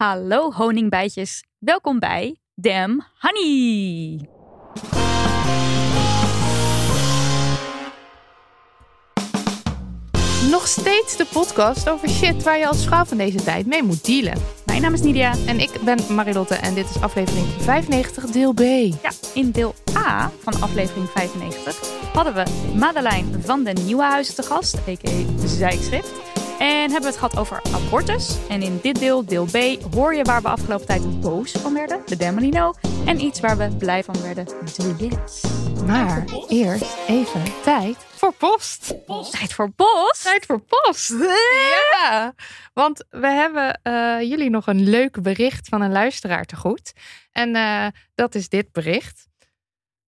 Hallo honingbijtjes. Welkom bij Damn Honey. Nog steeds de podcast over shit waar je als vrouw van deze tijd mee moet dealen. Mijn naam is Nidia. En ik ben Marilotte en dit is aflevering 95, deel B. Ja, in deel A van aflevering 95 hadden we Madeleine van den Nieuwenhuizen te gast, a.k.a. Zijkschrift. En hebben we het gehad over abortus. En in dit deel, deel B, hoor je waar we afgelopen tijd boos van werden, de Demonino. En iets waar we blij van werden, de Yes. Maar eerst even tijd voor post. Tijd voor bos. Tijd voor post. Ja, want we hebben eh, jullie nog een leuk bericht van een luisteraar te goed. En eh, dat is dit bericht.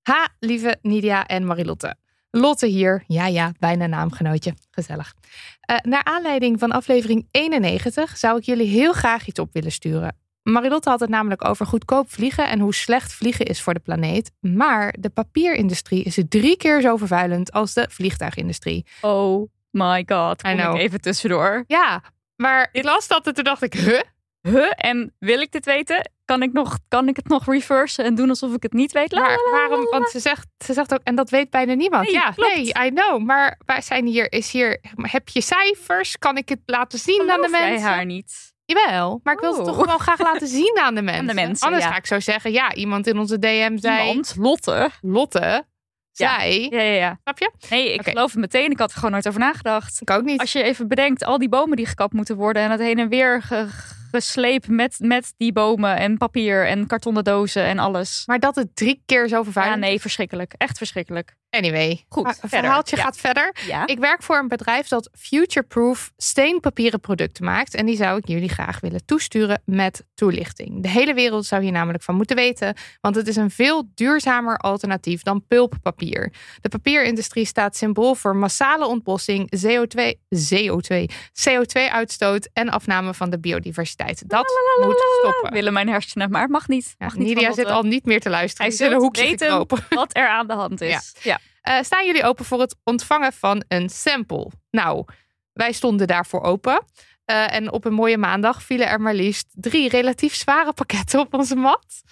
Ha, lieve Nidia en Marilotte. Lotte hier. Ja, ja, bijna naamgenootje. Gezellig. Eh, naar aanleiding van aflevering 91 zou ik jullie heel graag iets op willen sturen. Marilotte had het namelijk over goedkoop vliegen en hoe slecht vliegen is voor de planeet. Maar de papierindustrie is drie keer zo vervuilend als de vliegtuigindustrie. Oh my god, kom ik even tussendoor. Ja, maar ik las dat en toen dacht ik, huh? Huh? En wil ik dit weten? Kan ik, nog, kan ik het nog reversen en doen alsof ik het niet weet? Maar waarom? Want ze zegt, ze zegt ook, en dat weet bijna niemand. Nee, ja, klopt. nee, I know. Maar wij zijn hier, is hier, heb je cijfers? Kan ik het laten zien aan de mensen? haar niet? Jawel, maar ik wil het Oh. toch gewoon graag laten zien aan de mensen. de mensen, Anders ja. ga ik zo zeggen, ja, iemand in onze DM zei, Iemand, Lotte. Lotte, Ja. zei, Ja, ja, ja. snap je? Nee, ik Oké. geloof het meteen. Ik had er gewoon nooit over nagedacht. Ik ook niet. Als je even bedenkt, al die bomen die gekapt moeten worden en het heen en weer ge- gesleept met, met die bomen en papier en kartonnen dozen en alles. Maar dat het drie keer zo Ja, vervuilend nee, verschrikkelijk. Echt verschrikkelijk. Anyway, Goed, het verder. verhaaltje Ja. gaat verder. Ja. Ik werk voor een bedrijf dat future-proof steenpapieren producten maakt. En die zou ik jullie graag willen toesturen met toelichting. De hele wereld zou hier namelijk van moeten weten. Want het is een veel duurzamer alternatief dan pulppapier. De papierindustrie staat symbool voor massale ontbossing, CO2, CO2, CO2-uitstoot en afname van de biodiversiteit. Dat moet stoppen. Willen mijn hersenen, maar het mag niet. Ja, Mag niet Nidia zit al niet meer te luisteren. Hij zit een hoekje weten wat er aan de hand is. Ja. Eh, staan jullie open voor het ontvangen van een sample? Nou, wij stonden daarvoor open. Eh, en op een mooie maandag vielen er maar liefst drie relatief zware pakketten op onze mat.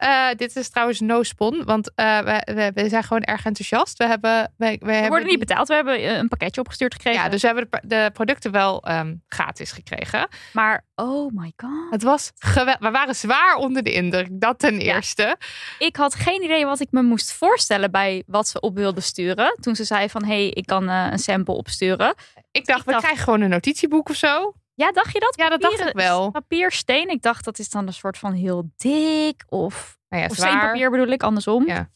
Eh, dit is trouwens no spon, want eh, we, we, we zijn gewoon erg enthousiast. We hebben, we, we We hebben worden niet betaald. We hebben eh, een pakketje opgestuurd gekregen. Ja, dus we hebben de, de producten wel ehm, gratis gekregen. Maar, oh my god. Het was geweldig. We waren zwaar onder de indruk, dat ten eerste. Ik had geen idee wat ik me moest voorstellen bij wat ze op wilden sturen. Toen ze zei van, hé, hey, ik kan een sample opsturen. Ik dacht, Ik we dacht- krijgen gewoon een notitieboek of zo. Ja, dacht je dat? Ja, dat dacht ik wel. Papiersteen. Ik dacht, dat is dan een soort van heel dik. Of, Nou ja, of steenpapier bedoel ik, andersom. Ja.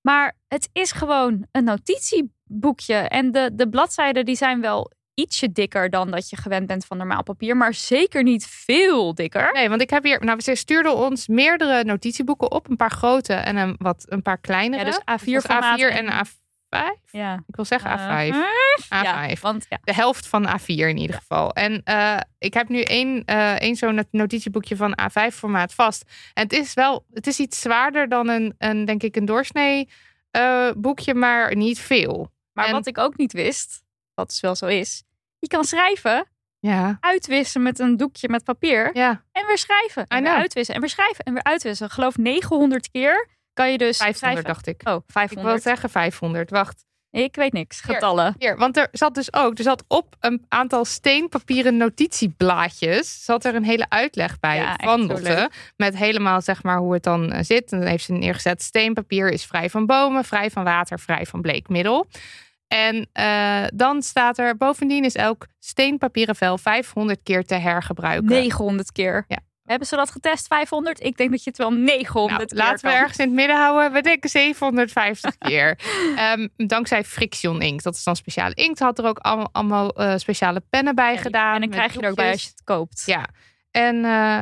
Maar het is gewoon een notitieboekje. En de, de bladzijden die zijn wel ietsje dikker dan dat je gewend bent van normaal papier. Maar zeker niet veel dikker. Nee, want ik heb hier, nou, ze stuurden ons meerdere notitieboeken op, een paar grote en een, wat, een paar kleinere. Ja, dus A4 Dus formaat A4 en- en A5. Ja. Ik wil zeggen A5. Uh, A5. Ja, want ja. De helft van A4 in ieder geval. En eh, ik heb nu één, eh, één zo'n not- notitieboekje van A5 formaat vast. En het is wel, het is iets zwaarder dan een, een denk ik, een doorsnee eh, boekje, maar niet veel. Maar En- wat ik ook niet wist, wat dus wel zo is. Je kan schrijven, Ja, uitwissen met een doekje met papier. ja. En weer schrijven. En weer uitwissen. En weer schrijven. En weer uitwissen. Ik geloof 900 keer kan je dus 500 schrijven. dacht ik. Oh, Ik 500. wil zeggen 500. Wacht. Ik weet niks. Getallen. Hier, want er zat dus ook, er zat op een aantal steenpapieren notitieblaadjes, zat er een hele uitleg bij Ja, van Lotte. Met helemaal zeg maar hoe het dan eh, zit. En dan heeft ze neergezet, steenpapier is vrij van bomen, vrij van water, vrij van bleekmiddel. En eh, dan staat er, bovendien is elk steenpapieren vel 500 keer te hergebruiken. 900 keer. Ja. Hebben ze dat getest? 500? Ik denk dat je het wel 900 Nou, keer laten we ergens in het midden houden. We denken 750 keer. Ehm, dankzij Friction Ink. Dat is dan speciale inkt. Had er ook allemaal, allemaal eh, speciale pennen bij gedaan. En dan krijg je er ook bij als je het koopt. Ja. En eh,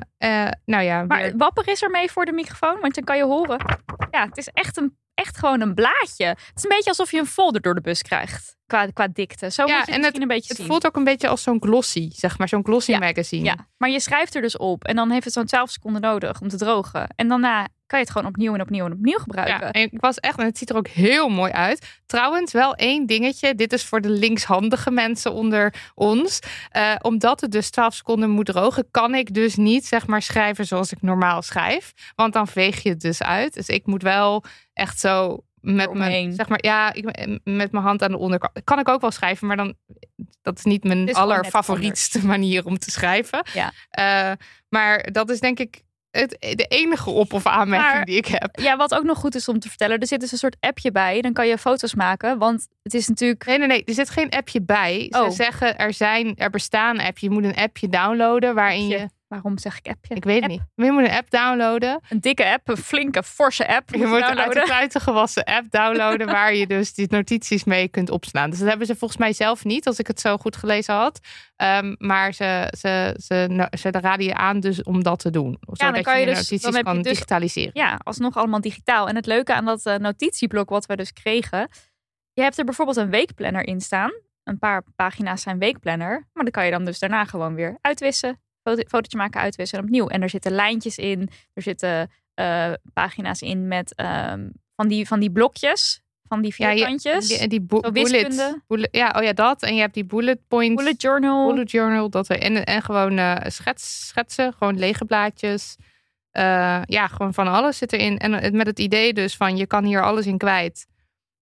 eh, nou ja, Maar weer- wapper is er mee voor de microfoon, want dan kan je horen. Ja, het is echt, een, echt gewoon een blaadje. Het is een beetje alsof je een folder door de bus krijgt. Qua, qua dikte. Zo Ja, moet je het en een beetje het zien. voelt ook een beetje als zo'n glossy, zeg maar. Zo'n glossy Ja. magazine. Ja, maar je schrijft er dus op. En dan heeft het zo'n 12 seconden nodig om te drogen. En daarna kan je het gewoon opnieuw en opnieuw en opnieuw gebruiken. Ja, en ik was echt, en het ziet er ook heel mooi uit. Trouwens, wel één dingetje. Dit is voor de linkshandige mensen onder ons. Eh, omdat het dus 12 seconden moet drogen, kan ik dus niet zeg maar schrijven zoals ik normaal schrijf. Want dan veeg je het dus uit. Dus ik moet wel echt zo met mijn, zeg maar, ja, ik, met mijn hand aan de onderkant. Kan ik ook wel schrijven, maar dan dat is niet mijn allerfavorietste manier om te schrijven. Ja. Eh, maar dat is denk ik het, de enige op- of aanmerking Maar- die ik heb. Ja, wat ook nog goed is om te vertellen. Er zit dus een soort appje bij. Dan kan je foto's maken. Want het is natuurlijk... Nee, nee, nee. Er zit geen appje bij. Ze Oh. zeggen er zijn, er bestaan appjes. Je moet een appje downloaden waarin je. Waarom zeg ik appje? Ik weet App. niet. Maar Je moet een app downloaden. Een dikke app. Een flinke, forse app. Je moet uit de kluiten gewassen app downloaden waar je dus die notities mee kunt opslaan. Dus dat hebben ze volgens mij zelf niet, als ik het zo goed gelezen had. Ehm, maar ze, ze, ze, nou, ze raden je aan dus om dat te doen. Zodat kan je je dus- notities dan heb je kan dus- digitaliseren. Ja, alsnog allemaal digitaal. En het leuke aan dat eh, notitieblok wat we dus kregen. Je hebt er bijvoorbeeld een weekplanner in staan. Een paar pagina's zijn weekplanner. Maar dan kan je dan dus daarna gewoon weer uitwissen. Foto, fotootje maken, uitwissen en opnieuw. En er zitten lijntjes in. Er zitten eh, pagina's in met ehm, van, die, van die blokjes. Van die Ja, je- vierkantjes. Die, die Zo bullet, bullet- Ja, oh ja, dat. En je hebt die bullet points. bullet journal. bullet journal. Dat we, en, en gewoon eh, schets, schetsen. Gewoon lege blaadjes. Eh, ja, gewoon van alles zit erin. En met het idee dus van je kan hier alles in kwijt.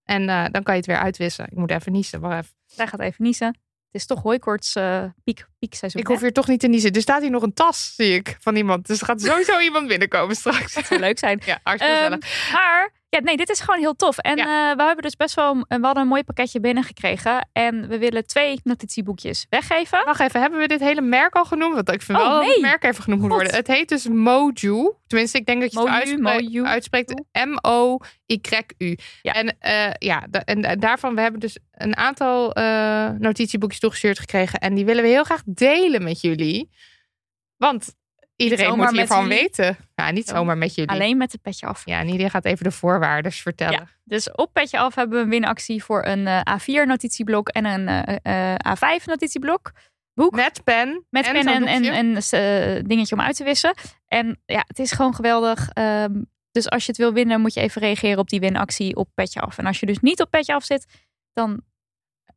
En dan kan je het weer uitwissen. Ik moet even niezen. Wacht even. Zij gaat even niezen. Het is toch hooikoorts eh piek, piekseizoen. Ik hoef hier toch niet te niezen. Er staat hier nog een tas, zie ik, van iemand. Dus er gaat sowieso iemand binnenkomen straks. Dat zou leuk zijn. Ja, hartstikke gezellig. maar ja, nee, dit is gewoon heel tof. En Ja. eh, we hebben dus best wel we hadden een mooi pakketje binnengekregen. En we willen twee notitieboekjes weggeven. Wacht even, hebben we dit hele merk al genoemd? Want ik vind Oh, wel dat het nee. merk even genoemd moet worden. Het heet dus Moju. Tenminste, ik denk dat je het Moju. uitspreekt. uitspreekt. M-O-Y-U. Ja. En, eh, ja, en da- daarvan, we hebben dus een aantal eh, notitieboekjes toegestuurd gekregen. En die willen we heel graag delen met jullie. Want iedereen zomaar moet hiervan jullie. weten. Ja, niet Zo. zomaar met jullie. Alleen met het petje af. Ja, Nidia gaat even de voorwaarden vertellen. Dus op petje af hebben we een winactie voor een eh, A4 notitieblok en een eh, eh, A5 notitieblok. Boek. Met pen. Met en pen zo'n en, en, en dingetje om uit te wissen. En ja, het is gewoon geweldig. Ehm, dus als je het wil winnen, moet je even reageren op die winactie op Petje Af. En als je dus niet op Petje Af zit, dan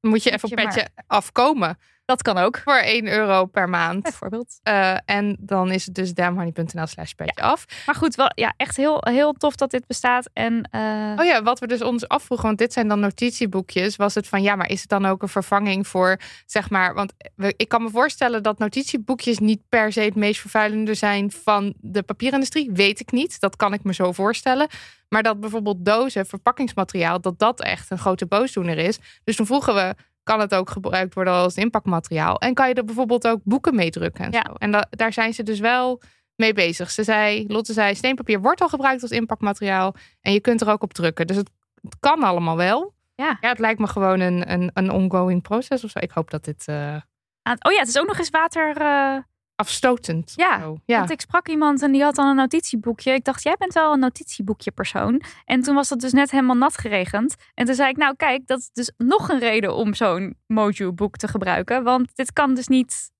moet je even op petje afkomen. Dat kan ook. Voor 1 euro per maand. Bijvoorbeeld. Eh, en dan is het dus damhoney.nl slash petje af. Maar goed, wel, ja, echt heel, heel tof dat dit bestaat. En eh, Oh ja, wat we dus ons afvroegen, want dit zijn dan notitieboekjes, was het van ja, maar is het dan ook een vervanging voor, zeg maar, want we, ik kan me voorstellen dat notitieboekjes niet per se het meest vervuilende zijn van de papierindustrie. Weet ik niet, dat kan ik me zo voorstellen. Maar dat bijvoorbeeld dozen, verpakkingsmateriaal, dat dat echt een grote boosdoener is. Dus toen vroegen we, kan het ook gebruikt worden als inpakmateriaal? En kan je er bijvoorbeeld ook boeken mee drukken? En, Ja. zo? en da- daar zijn ze dus wel mee bezig. Ze zei, Lotte zei, steenpapier wordt al gebruikt als inpakmateriaal. En je kunt er ook op drukken. Dus het, het kan allemaal wel. Ja. ja, het lijkt me gewoon een, een, een ongoing proces of zo. Ik hoop dat dit eh, oh ja, het is ook nog eens water. eh, afstotend. Ja, Zo. ja. Want ik sprak iemand en die had dan een notitieboekje. Ik dacht, jij bent wel een notitieboekje persoon. En toen was dat dus net helemaal nat geregend. En toen zei ik, nou kijk, dat is dus nog een reden om zo'n Mojo boek te gebruiken. Want dit kan dus niet...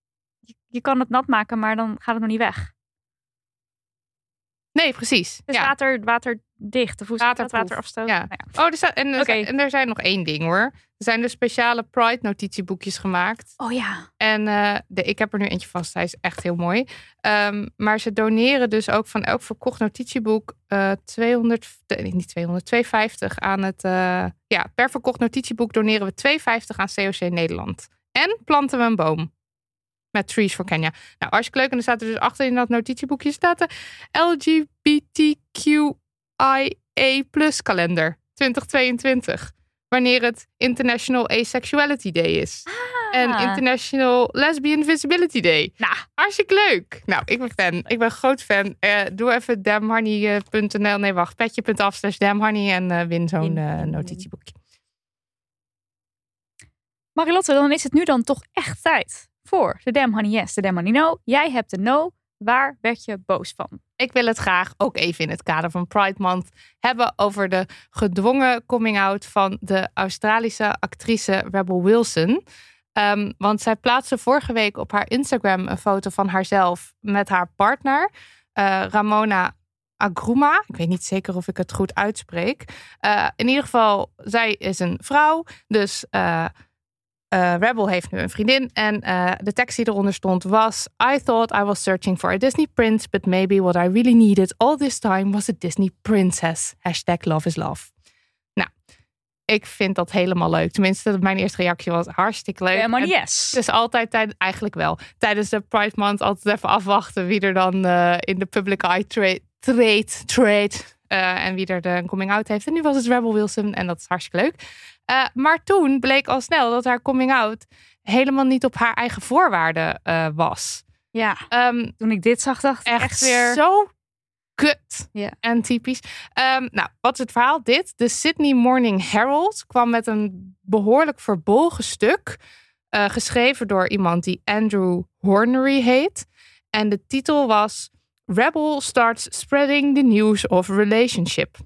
Je kan het nat maken, maar dan gaat het nog niet weg. Nee, precies. Dus ja. water, waterdicht. Of hoe? Waterproof. Waterafstoot. Ja. Nou ja. Oh, er staat, en, er zijn- en er zijn nog één ding hoor. Er zijn dus speciale Pride-notitieboekjes gemaakt. Oh ja. En eh, de, ik heb er nu eentje vast. Hij is echt heel mooi. Ehm, maar ze doneren dus ook van elk verkocht notitieboek eh 200, nee, niet 200, 250 aan het. eh, ja, per verkocht notitieboek doneren we 250 aan COC Nederland. En planten we een boom. Met Trees for Kenya. Nou, je leuk en er staat er dus achter in dat notitieboekje staat de LGBTQIA plus kalender 2022. Wanneer het International Asexuality Day is. En Ah. International Lesbian Visibility Day. Nou. Hartstikke leuk. Nou, ik ben fan. Ik ben een groot fan. Eh, doe even damhoney.nl. Nee, wacht. Petje.af slash damhoney en eh, win zo'n eh, notitieboekje. Marilotte, dan is het nu dan toch echt tijd voor de Damn Honey Yes, de Damn Honey No. Jij hebt de No. Waar werd je boos van? Ik wil het graag ook even in het kader van Pride Month hebben over de gedwongen coming-out van de Australische actrice Rebel Wilson. Ehm, want zij plaatste vorige week op haar Instagram een foto van haarzelf met haar partner, eh, Ramona Agruma. Ik weet niet zeker of ik het goed uitspreek. Eh, in ieder geval, zij is een vrouw. Dus eh, eh, Rebel heeft nu een vriendin. En eh, de tekst die eronder stond was... I thought I was searching for a Disney prince... but maybe what I really needed all this time... was a Disney princess. Hashtag love is love. Nou, ik vind dat helemaal leuk. Tenminste, mijn eerste reactie was hartstikke leuk. Honey En Yes. het is altijd, tijd, eigenlijk wel, tijdens de Pride Month altijd even afwachten wie er dan eh, in de public eye tra- trade, trade eh, en wie er de coming out heeft. En nu was het Rebel Wilson en dat is hartstikke leuk. Eh, maar toen bleek al snel dat haar coming out helemaal niet op haar eigen voorwaarden eh, was. Ja, Ehm, toen ik dit zag, dacht ik echt, echt weer... zo kut en typisch. Ehm, nou, wat is het verhaal? Dit. De Sydney Morning Herald kwam met een behoorlijk verbolgen stuk. geschreven door iemand die Andrew Hornery heet. En de titel was Rebel starts spreading the news of relationship.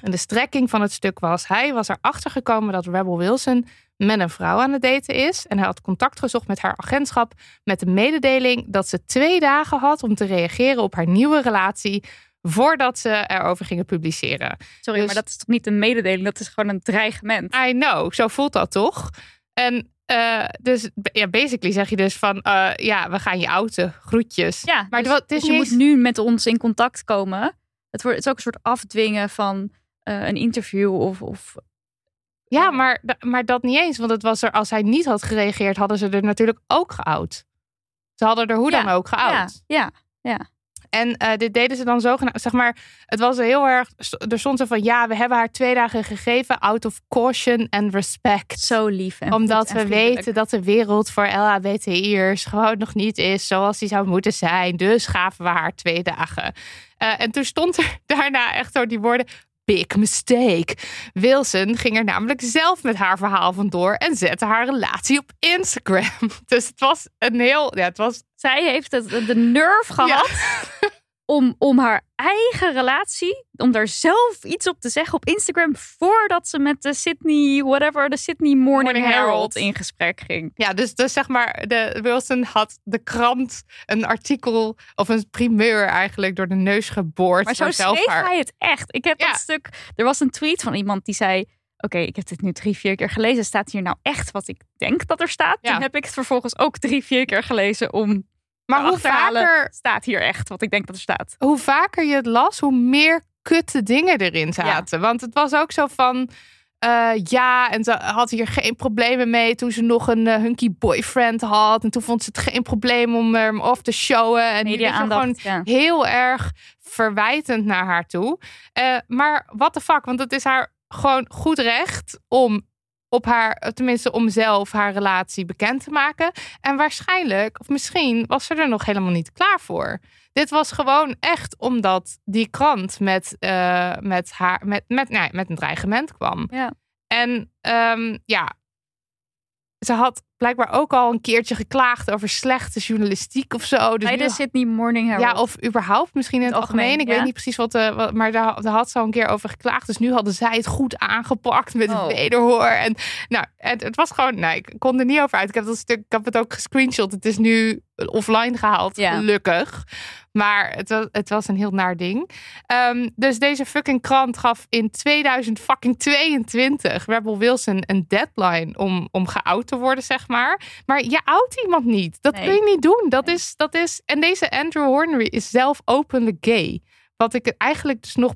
En de strekking van het stuk was: hij was erachter gekomen dat Rebel Wilson met een vrouw aan het daten is. En hij had contact gezocht met haar agentschap met de mededeling dat ze twee dagen had om te reageren op haar nieuwe relatie voordat ze erover gingen publiceren. Sorry, Dus- maar dat is toch niet een mededeling? Dat is gewoon een dreigement. I know, zo voelt dat toch? En eh, dus ja, basically zeg je dus van eh, ja, we gaan je outen, groetjes. Ja, maar dus, het is dus je moet nu met ons in contact komen. Het, wordt, het is ook een soort afdwingen van eh, een interview of, of Ja, maar, maar dat niet eens, want het was er als hij niet had gereageerd, hadden ze er natuurlijk ook geout. Ze hadden er hoe Ja, dan ook geout. Ja, ja. En eh, dit deden ze dan zogenaamd, zeg maar, het was heel erg, er stond zo van, ja, we hebben haar twee dagen gegeven, out of caution and respect. Zo lief. En Omdat we weten dat de wereld voor LHBTI'ers gewoon nog niet is zoals die zou moeten zijn. Dus gaven we haar twee dagen. Eh, en toen stond er daarna echt zo die woorden. Big mistake. Wilson ging er namelijk zelf met haar verhaal vandoor en zette haar relatie op Instagram. Dus het was een heel. Ja, het was. Zij heeft het, de nerve gehad om, om haar eigen relatie, om daar zelf iets op te zeggen op Instagram voordat ze met de Sydney, whatever, de Sydney Morning, Morning Herald. Herald. in gesprek ging. Ja, dus, dus zeg maar, de Wilson had de krant een artikel of een primeur eigenlijk door de neus geboord. Maar zo schreef haar- hij het echt. Ik heb Ja. dat stuk. Er was een tweet van iemand die zei. Oké, ik heb dit nu drie, vier keer gelezen. Staat hier nou echt wat ik denk dat er staat? Ja. Toen heb ik het vervolgens ook drie, vier keer gelezen om Maar hoe vaker, staat hier echt wat ik denk dat er staat. hoe vaker je het las, hoe meer kutte dingen erin zaten. Want het was ook zo van. eh, ja, en ze had hier geen problemen mee toen ze nog een eh, hunky boyfriend had. En toen vond ze het geen probleem om hem off te showen. En weet je, gewoon. Ja. heel erg verwijtend naar haar toe. Eh, maar what the fuck, want het is haar gewoon goed recht om op haar, tenminste om zelf haar relatie bekend te maken. En waarschijnlijk, of misschien, was ze er nog helemaal niet klaar voor. Dit was gewoon echt omdat die krant met, eh, met, haar, met, met, nou, ja, met een dreigement kwam. Ja. En ehm, ja, ze had blijkbaar ook al een keertje geklaagd over slechte journalistiek of zo. Dus Bij de Sydney Morning Herald. ja, of überhaupt misschien in het, Het algemeen. algemeen, Ik weet niet precies wat, eh, wat maar daar, daar had ze al een keer over geklaagd. Dus nu hadden zij het goed aangepakt met Oh. wederhoor. En nou, het, het was gewoon, nou, ik kon er niet over uit. Ik heb dat stuk, ik heb het ook gescreenshot. Het is nu offline gehaald, Ja. gelukkig. Maar het was, het was een heel naar ding. Ehm, dus deze fucking krant gaf in 2022 Rebel Wilson een deadline om, om geout te worden, zeg maar. Maar je oud iemand niet. Dat Nee. kun je niet doen. Dat, Nee. is, dat is. En deze Andrew Hornery is zelf openlijk gay. Wat ik eigenlijk dus nog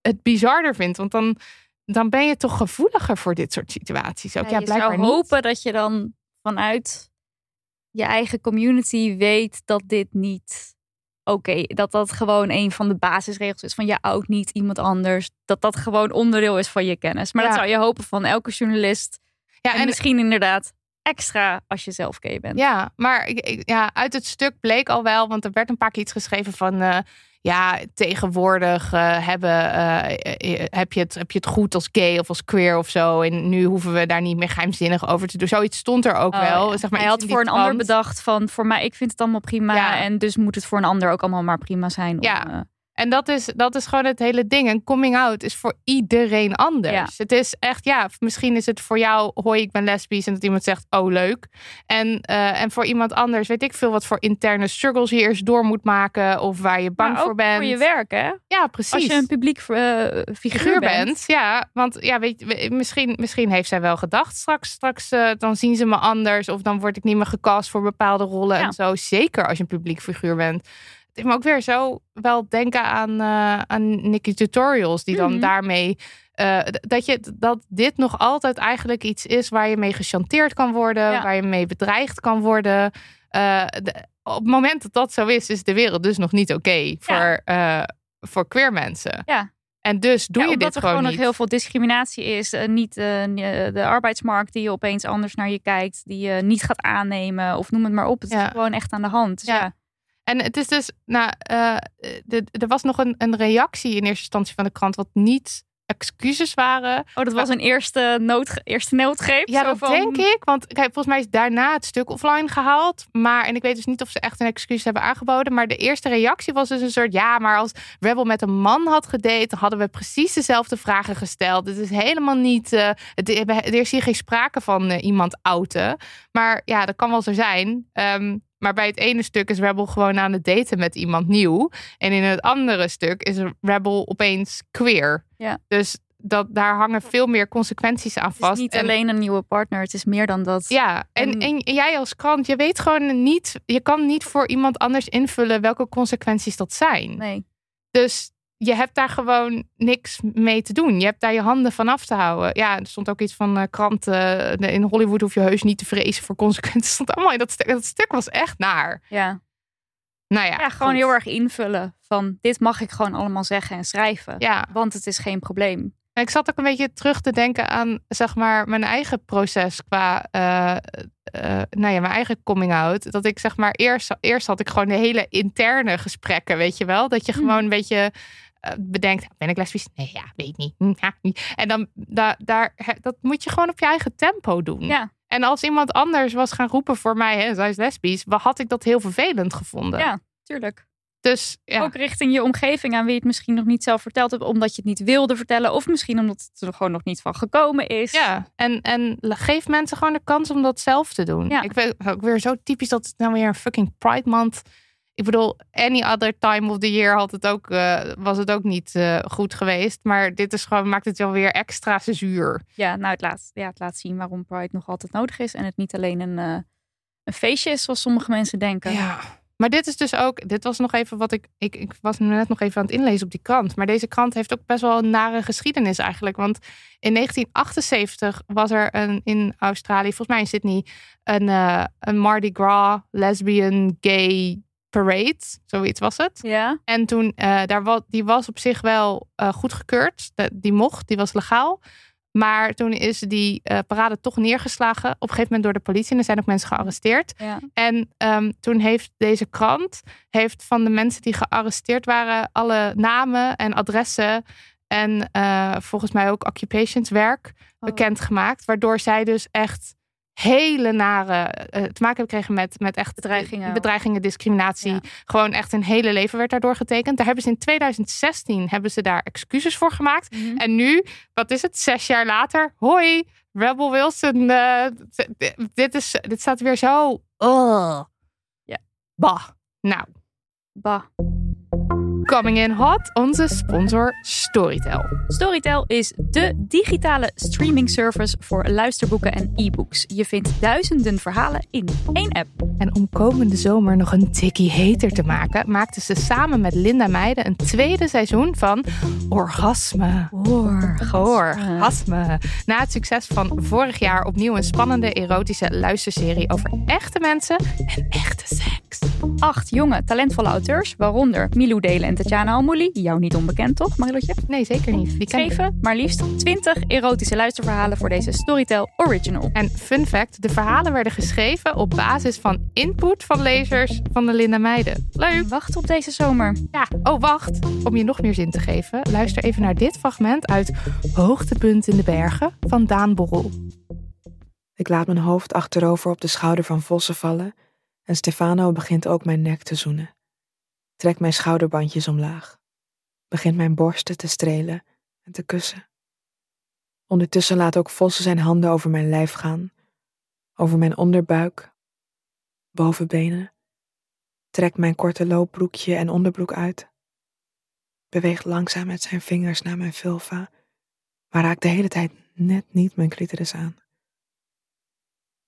het bizarder vind. Want dan, dan ben je toch gevoeliger voor dit soort situaties. Ook ja, je blijkbaar zou niet. hopen dat je dan vanuit je eigen community weet dat dit niet oké, dat dat gewoon een van de basisregels is van je oud niet iemand anders, dat dat gewoon onderdeel is van je kennis. Maar Ja. dat zou je hopen van elke journalist Ja, en, en, misschien inderdaad extra als je zelf gay bent. Ja, maar ik- ik- ja, uit het stuk bleek al wel, want er werd een paar keer iets geschreven van. eh, ja, tegenwoordig eh, hebben, eh, heb, je het, heb je het goed als gay of als queer of zo. En nu hoeven we daar niet meer geheimzinnig over te doen. Zoiets stond er ook Oh, wel. ja. Zeg maar Hij had voor een ander bedacht van voor mij, ik vind het allemaal prima Ja. en dus moet het voor een ander ook allemaal maar prima zijn. om, Ja. En dat is, dat is gewoon het hele ding. En coming out is voor iedereen anders. Ja. Het is echt, ja, misschien is het voor jou, hoi, ik ben lesbisch. En dat iemand zegt, oh, leuk. En, eh, en voor iemand anders, weet ik veel wat voor interne struggles je eerst door moet maken. Of waar je bang maar ook voor bent. voor je werk, hè? Ja, precies. Als je een publiek eh, figuur, bent. bent. Ja, want ja, weet je, misschien, misschien heeft zij wel gedacht straks, straks eh, dan zien ze me anders of dan word ik niet meer gecast voor bepaalde rollen Ja. en zo. Zeker als je een publiek figuur bent. Heeft me ook weer zo wel denken aan, eh aan Nicky Tutorials, die dan Mhm. daarmee eh, dat, je, dat dit nog altijd eigenlijk iets is waar je mee gechanteerd kan worden, Ja. waar je mee bedreigd kan worden. Eh, de- op het moment dat dat zo is, is de wereld dus nog niet oké voor, voor queer mensen. Ja. En dus doe Ja, je omdat dit er gewoon gewoon niet. nog heel veel discriminatie is. niet de arbeidsmarkt die opeens anders naar je kijkt. Die je niet gaat aannemen. Of noem het maar op. Het Ja. is gewoon echt aan de hand. Dus Ja. ja. En het is dus, nou, eh, de- er was nog een, een reactie in eerste instantie van de krant, wat niet excuses waren. Oh, dat was een eerste, nood, eerste noodgreep. Ja, dat van- denk ik. Want kijk, volgens mij is daarna het stuk offline gehaald. Maar, en ik weet dus niet of ze echt een excuus hebben aangeboden. Maar de eerste reactie was dus een soort, ja, maar als Rebel met een man had gedate, hadden we precies dezelfde vragen gesteld. Het is helemaal niet, eh, het, er is hier geen sprake van eh, iemand outen. Maar ja, dat kan wel zo zijn. Ehm, maar bij het ene stuk is Rebel gewoon aan het daten met iemand nieuw. En in het andere stuk is Rebel opeens queer. Ja. Dus dat, daar hangen veel meer consequenties aan Het is vast. niet En- alleen een nieuwe partner. Het is meer dan dat. ja, en, En- en jij als krant, je weet gewoon niet, je kan niet voor iemand anders invullen welke consequenties dat zijn. Nee. Dus je hebt daar gewoon niks mee te doen. Je hebt daar je handen van af te houden. Ja, er stond ook iets van eh, kranten. eh, in Hollywood hoef je heus niet te vrezen voor consequenties. stond allemaal in dat stuk. Dat stuk was echt naar. Ja. Nou ja, Ja, gewoon goed. heel erg invullen. Van dit mag ik gewoon allemaal zeggen en schrijven. Ja, Want het is geen probleem. En ik zat ook een beetje terug te denken aan zeg maar mijn eigen proces qua eh, nou ja, mijn eigen coming out. Dat ik zeg maar eerst, eerst had ik gewoon de hele interne gesprekken, weet je wel? Dat je Mhm. gewoon een beetje bedenkt, ben ik lesbisch? Nee, ja, weet niet. Hm, ja, niet. En dan da, daar, hè, dat moet je gewoon op je eigen tempo doen. Ja. En als iemand anders was gaan roepen voor mij, hè, zij is lesbisch, had ik dat heel vervelend gevonden. Ja, tuurlijk. Dus ja, Ook richting je omgeving aan wie je het misschien nog niet zelf verteld hebt. Omdat je het niet wilde vertellen. Of misschien omdat het er gewoon nog niet van gekomen is. Ja, en, en geef mensen gewoon de kans om dat zelf te doen. Ja. Ik weet ook weer zo typisch dat het nou weer een fucking Pride Month. Ik bedoel, any other time of the year had het ook, eh, was het ook niet eh, goed geweest. Maar dit is gewoon, maakt het wel weer extra zuur. Ja, nou, het laat, ja, het laat zien waarom Pride nog altijd nodig is. En het niet alleen een, eh, een feestje is, zoals sommige mensen denken. Ja. Maar dit is dus ook, dit was nog even wat ik, ik, ik was net nog even aan het inlezen op die krant. Maar deze krant heeft ook best wel een nare geschiedenis eigenlijk. Want in 1978 was er een, in Australië, volgens mij in Sydney, een, een Mardi Gras lesbian gay parade. Zoiets was het. Ja, En toen, eh, daar was, die was op zich wel eh, goedgekeurd. De- Die mocht, die was legaal. Maar toen is die eh, parade toch neergeslagen. Op een gegeven moment door de politie. En er zijn ook mensen gearresteerd. ja. En ehm, toen heeft deze krant heeft van de mensen die gearresteerd waren alle namen en adressen en volgens mij ook occupationswerk Oh. bekendgemaakt. Waardoor zij dus echt hele nare eh, te maken hebben gekregen met, met echt Bedreigingen. bedreigingen, discriminatie. Ja. Gewoon echt een hele leven werd daardoor getekend. Daar hebben ze in 2016 hebben ze daar excuses voor gemaakt. Mhm. En nu, wat is het, zes jaar later, hoi, Rebel Wilson, eh, dit, is, dit staat weer zo. Ugh. Ja. Bah. Nou, Bah. Coming in hot, onze sponsor Storytel. Storytel is de digitale streaming service voor luisterboeken en e-books. Je vindt duizenden verhalen in één app. En om komende zomer nog een tikkie heter te maken, maakten ze samen met Linda Meijden een tweede seizoen van Orgasme. Orgasme. Na het succes van vorig jaar opnieuw een spannende erotische luisterserie over echte mensen en echte seks. Acht jonge, talentvolle auteurs, waaronder Milou Delen en Tatjana Almouli. Jou niet onbekend, toch, Marilotje? Nee, zeker niet. Die. Schreven maar liefst 20 erotische luisterverhalen voor deze Storytel Original. En fun fact, de verhalen werden geschreven op basis van input van lezers van de Linda Meijden. Leuk! Wacht op deze zomer. Ja, oh wacht. Om je nog meer zin te geven, luister even naar dit fragment uit Hoogtepunt in de Bergen van Daan Borrel. Ik laat mijn hoofd achterover op de schouder van Vossen vallen en Stefano begint ook mijn nek te zoenen. Trekt mijn schouderbandjes omlaag. Begint mijn borsten te strelen en te kussen. Ondertussen laat ook Vossen zijn handen over mijn lijf gaan, over mijn onderbuik, bovenbenen. Trekt mijn korte loopbroekje en onderbroek uit. Beweegt langzaam met zijn vingers naar mijn vulva, maar raakt de hele tijd net niet mijn clitoris aan.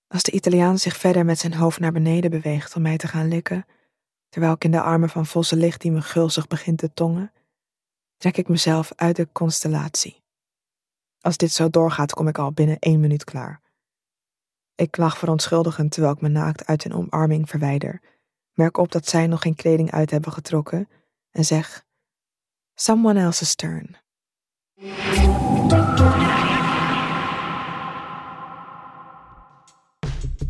Als de Italiaan zich verder met zijn hoofd naar beneden beweegt om mij te gaan likken, terwijl ik in de armen van Vossen lig die me gulzig begint te tongen, trek ik mezelf uit de constellatie. Als dit zo doorgaat, kom ik al binnen één minuut klaar. Ik lach verontschuldigend terwijl ik me naakt uit een omarming verwijder, merk op dat zij nog geen kleding uit hebben getrokken en zeg: Someone else's turn.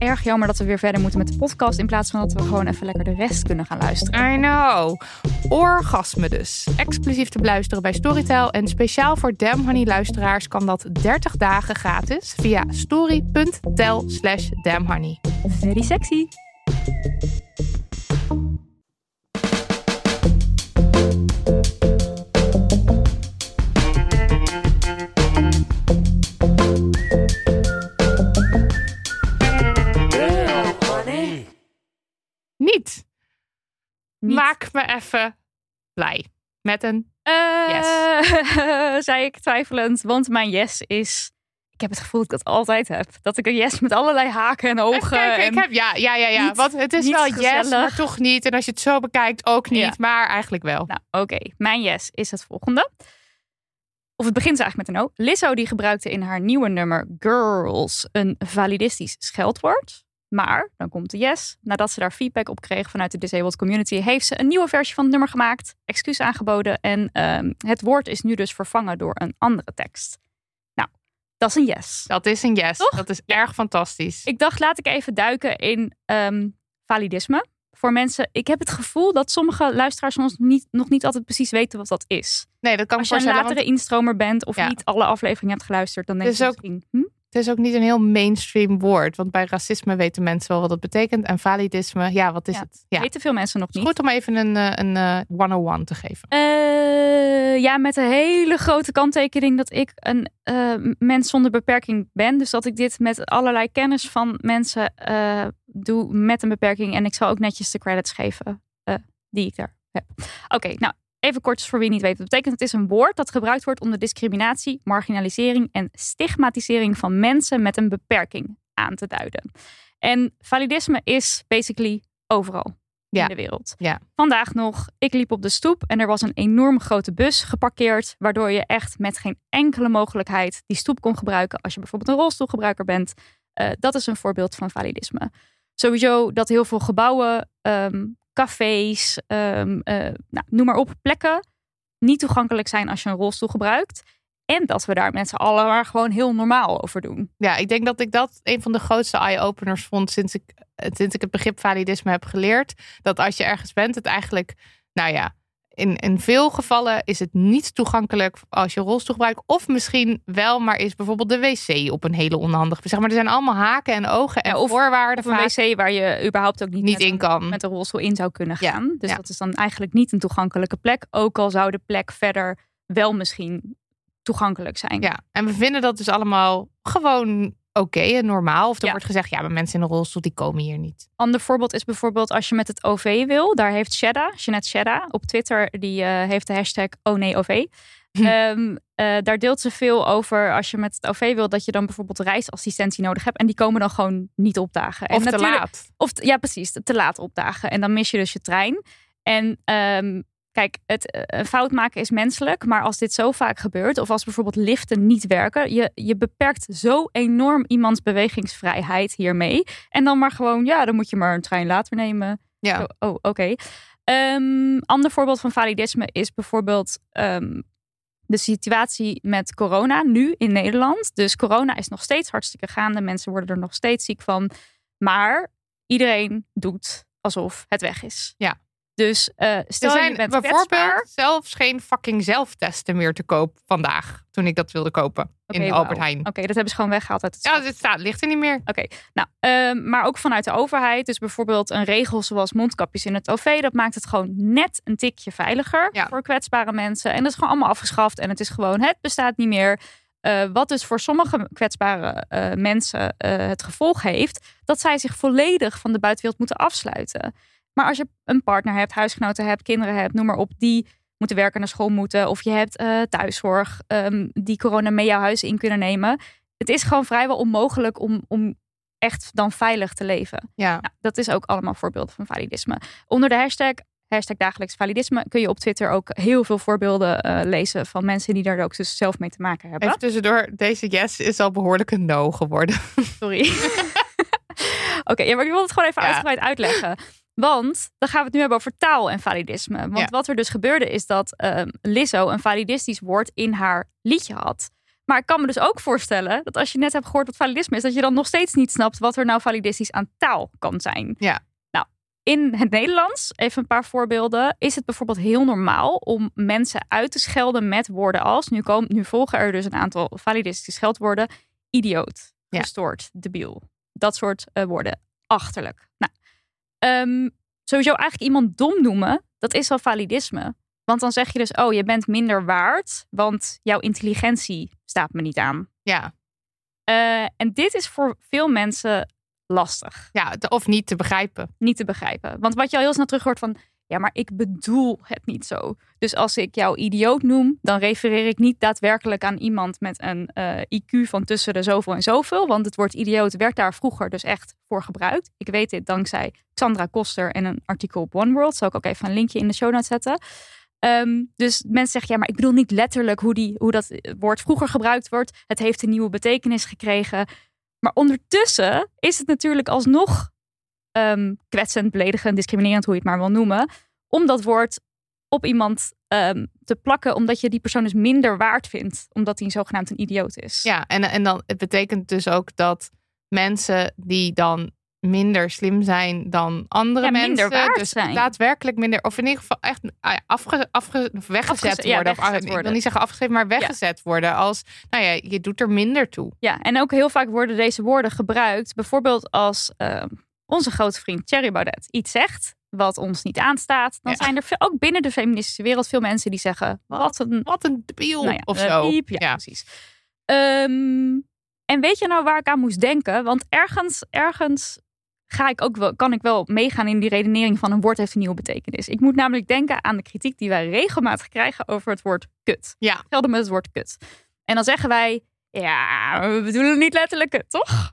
Erg jammer dat we weer verder moeten met de podcast in plaats van dat we gewoon even lekker de rest kunnen gaan luisteren. I know. Orgasme dus. Exclusief te beluisteren bij Storytel. En speciaal voor Damn Honey luisteraars kan dat 30 dagen gratis via story.tel slash damnhoney. Very sexy. Niet. Niet. Maak me even blij. Met een Eh, zei ik twijfelend, want mijn yes is... Ik heb het gevoel dat ik dat altijd heb. Dat ik een yes met allerlei haken en ogen. Kijken, en... ik heb, ja, ja, ja, ja. niet- Want het is wel yes, gezellig. maar toch niet. En als je het zo bekijkt, ook niet. Ja. Maar eigenlijk wel. Nou, oké. Mijn yes is het volgende. Of het begint eigenlijk met een O. Lizzo die gebruikte in haar nieuwe nummer Girls een validistisch scheldwoord. Maar, dan komt de yes. Nadat ze daar feedback op kreeg vanuit de disabled community... heeft ze een nieuwe versie van het nummer gemaakt. Excuus aangeboden. En ehm, het woord is nu dus vervangen door een andere tekst. Nou, dat is een yes. Dat is een yes. Toch? Dat is erg fantastisch. Ik dacht, laat ik even duiken in ehm, validisme. Voor mensen, ik heb het gevoel dat sommige luisteraars soms niet, nog niet altijd precies weten wat dat is. nee, dat kan Als je een latere want instromer bent of Ja. niet alle afleveringen hebt geluisterd, dan denk Dus je ook- misschien... Hm? Het is ook niet een heel mainstream woord. Want bij racisme weten mensen wel wat dat betekent. En validisme, ja, wat is Ja. het? Ja. Weten veel mensen nog niet. goed om even een, eh, een eh 101 te geven. Eh, ja, met een hele grote kanttekening dat ik een eh, mens zonder beperking ben. Dus dat ik dit met allerlei kennis van mensen eh, doe met een beperking. En ik zal ook netjes de credits geven eh, die ik daar heb. Oké, nou even kort voor wie niet weet het betekent. Het is een woord dat gebruikt wordt om de discriminatie, marginalisering en stigmatisering van mensen met een beperking aan te duiden. En validisme is basically overal Ja. in de wereld. Ja. Vandaag nog, ik liep op de stoep en er was een enorm grote bus geparkeerd, waardoor je echt met geen enkele mogelijkheid die stoep kon gebruiken als je bijvoorbeeld een rolstoelgebruiker bent. Eh, dat is een voorbeeld van validisme. Sowieso dat heel veel gebouwen, ehm, cafés, ehm, eh, nou, noem maar op, plekken niet toegankelijk zijn als je een rolstoel gebruikt. En dat we daar met z'n allen gewoon heel normaal over doen. Ja, ik denk dat ik dat een van de grootste eye-openers vond sinds ik, sinds ik het begrip validisme heb geleerd. Dat als je ergens bent, het eigenlijk, nou ja, in, in veel gevallen is het niet toegankelijk als je rolstoel gebruikt. Of misschien wel, maar is bijvoorbeeld de wc op een hele onhandige. Zeg maar, er zijn allemaal haken en ogen en Ja, of- voorwaarden. Of een vaak. wc waar je überhaupt ook niet, Niet met in een- kan. met een rolstoel in zou kunnen Ja, gaan. Dus ja. dat is dan eigenlijk niet een toegankelijke plek. Ook al zou de plek verder wel misschien toegankelijk zijn. Ja, en we vinden dat dus allemaal gewoon oké en normaal. Of er Ja. wordt gezegd, ja, maar mensen in een rolstoel die komen hier niet. Ander voorbeeld is bijvoorbeeld als je met het OV wil. Daar heeft Shedda, Jeanette Shedda, op Twitter, die eh, heeft de hashtag Oh nee OV. Hm. Ehm, eh, daar deelt ze veel over als je met het OV wil dat je dan bijvoorbeeld reisassistentie nodig hebt. En die komen dan gewoon niet opdagen. En Of te laat. Of ja, precies, te laat opdagen. En dan mis je dus je trein. En ehm, kijk, het, eh, een fout maken is menselijk. Maar als dit zo vaak gebeurt, of als bijvoorbeeld liften niet werken, je, je beperkt zo enorm iemands bewegingsvrijheid hiermee. En dan maar gewoon, ja, dan moet je maar een trein later nemen. Ja. Zo, oh, oké. Ehm, ander voorbeeld van validisme is bijvoorbeeld ehm, de situatie met corona nu in Nederland. Dus corona is nog steeds hartstikke gaande. Mensen worden er nog steeds ziek van. Maar iedereen doet alsof het weg is. Ja. Dus eh, stel er je zijn bent bijvoorbeeld kwetsbaar. zelfs geen fucking zelftesten meer te koop vandaag. Toen ik dat wilde kopen in Albert. Heijn. Oké, dat hebben ze gewoon weggehaald uit het Ja, dit staat, ligt er niet meer. Oké, nou, ehm, maar ook vanuit de overheid. Dus bijvoorbeeld een regel zoals mondkapjes in het OV. Dat maakt het gewoon net een tikje veiliger Ja. voor kwetsbare mensen. En dat is gewoon allemaal afgeschaft. En het is gewoon, het bestaat niet meer. Eh, wat dus voor sommige kwetsbare eh, mensen het gevolg heeft... dat zij zich volledig van de buitenwereld moeten afsluiten. Maar als je een partner hebt, huisgenoten hebt, kinderen hebt, noem maar op... die moeten werken, naar school moeten... of je hebt eh, thuiszorg ehm, die corona mee jouw huis in kunnen nemen... het is gewoon vrijwel onmogelijk om, om echt dan veilig te leven. Ja. Nou, dat is ook allemaal voorbeelden van validisme. Onder de hashtag, hashtag dagelijks validisme, kun je op Twitter ook heel veel voorbeelden eh, lezen van mensen die daar ook dus zelf mee te maken hebben. Even tussendoor, deze yes is al behoorlijk een no geworden. Sorry. Oké, ja, maar ik wil het gewoon even Ja. uitgebreid uitleggen. Want dan gaan we het nu hebben over taal en validisme. Want Ja. wat er dus gebeurde is dat ehm, Lizzo een validistisch woord in haar liedje had. Maar ik kan me dus ook voorstellen dat als je net hebt gehoord wat validisme is, dat je dan nog steeds niet snapt wat er nou validistisch aan taal kan zijn. Ja. Nou, in het Nederlands, even een paar voorbeelden, is het bijvoorbeeld heel normaal om mensen uit te schelden met woorden als, nu, komen, nu volgen er dus een aantal validistische scheldwoorden, idioot, Ja. gestoord, debiel. Dat soort eh, woorden. Achterlijk. Nou, ehm, sowieso eigenlijk iemand dom noemen, dat is al validisme. Want dan zeg je dus, oh, je bent minder waard, want jouw intelligentie staat me niet aan. Ja, Eh, en dit is voor veel mensen lastig, ja, of niet te begrijpen. niet te begrijpen. Want wat je al heel snel terug hoort van, ja, maar ik bedoel het niet zo. Dus als ik jou idioot noem, dan refereer ik niet daadwerkelijk aan iemand met een eh, IQ van tussen de zoveel en zoveel. Want het woord idioot werd daar vroeger dus echt voor gebruikt. Ik weet dit dankzij Xandra Koster en een artikel op One World. Zal ik ook even een linkje in de show notes zetten. Ehm, dus mensen zeggen, ja, maar ik bedoel niet letterlijk hoe, die, hoe dat woord vroeger gebruikt wordt. Het heeft een nieuwe betekenis gekregen. Maar ondertussen is het natuurlijk alsnog ehm, kwetsend, beledigend, discriminerend, hoe je het maar wil noemen. Om dat woord op iemand ehm, te plakken, omdat je die persoon dus minder waard vindt. Omdat hij zogenaamd een idioot is. Ja, en, en dan, het betekent dus ook dat mensen die dan minder slim zijn dan andere Ja, mensen. minder waard dus zijn. daadwerkelijk minder, of in ieder geval echt ah afge, afge, weggezet Afgezet- ja, worden. Of, weggezet ik worden. wil niet zeggen afgeschreven, maar weggezet worden. Als, nou ja, je doet er minder toe. Ja, en ook heel vaak worden deze woorden gebruikt. Bijvoorbeeld als ehm, onze grote vriend Thierry Baudet iets zegt wat ons niet aanstaat. Dan Ja. zijn er veel, ook binnen de feministische wereld veel mensen die zeggen... Wat een Wat een debiel nou ja, of zo. piep. ja, ja. precies. Ehm, en weet je nou waar ik aan moest denken? Want ergens, ergens ga ik ook wel, kan ik wel meegaan in die redenering van een woord heeft een nieuwe betekenis. Ik moet namelijk denken aan de kritiek die wij regelmatig krijgen over het woord kut. Ja. Gelden met het woord kut. En dan zeggen wij, ja, we bedoelen niet letterlijk kut, toch?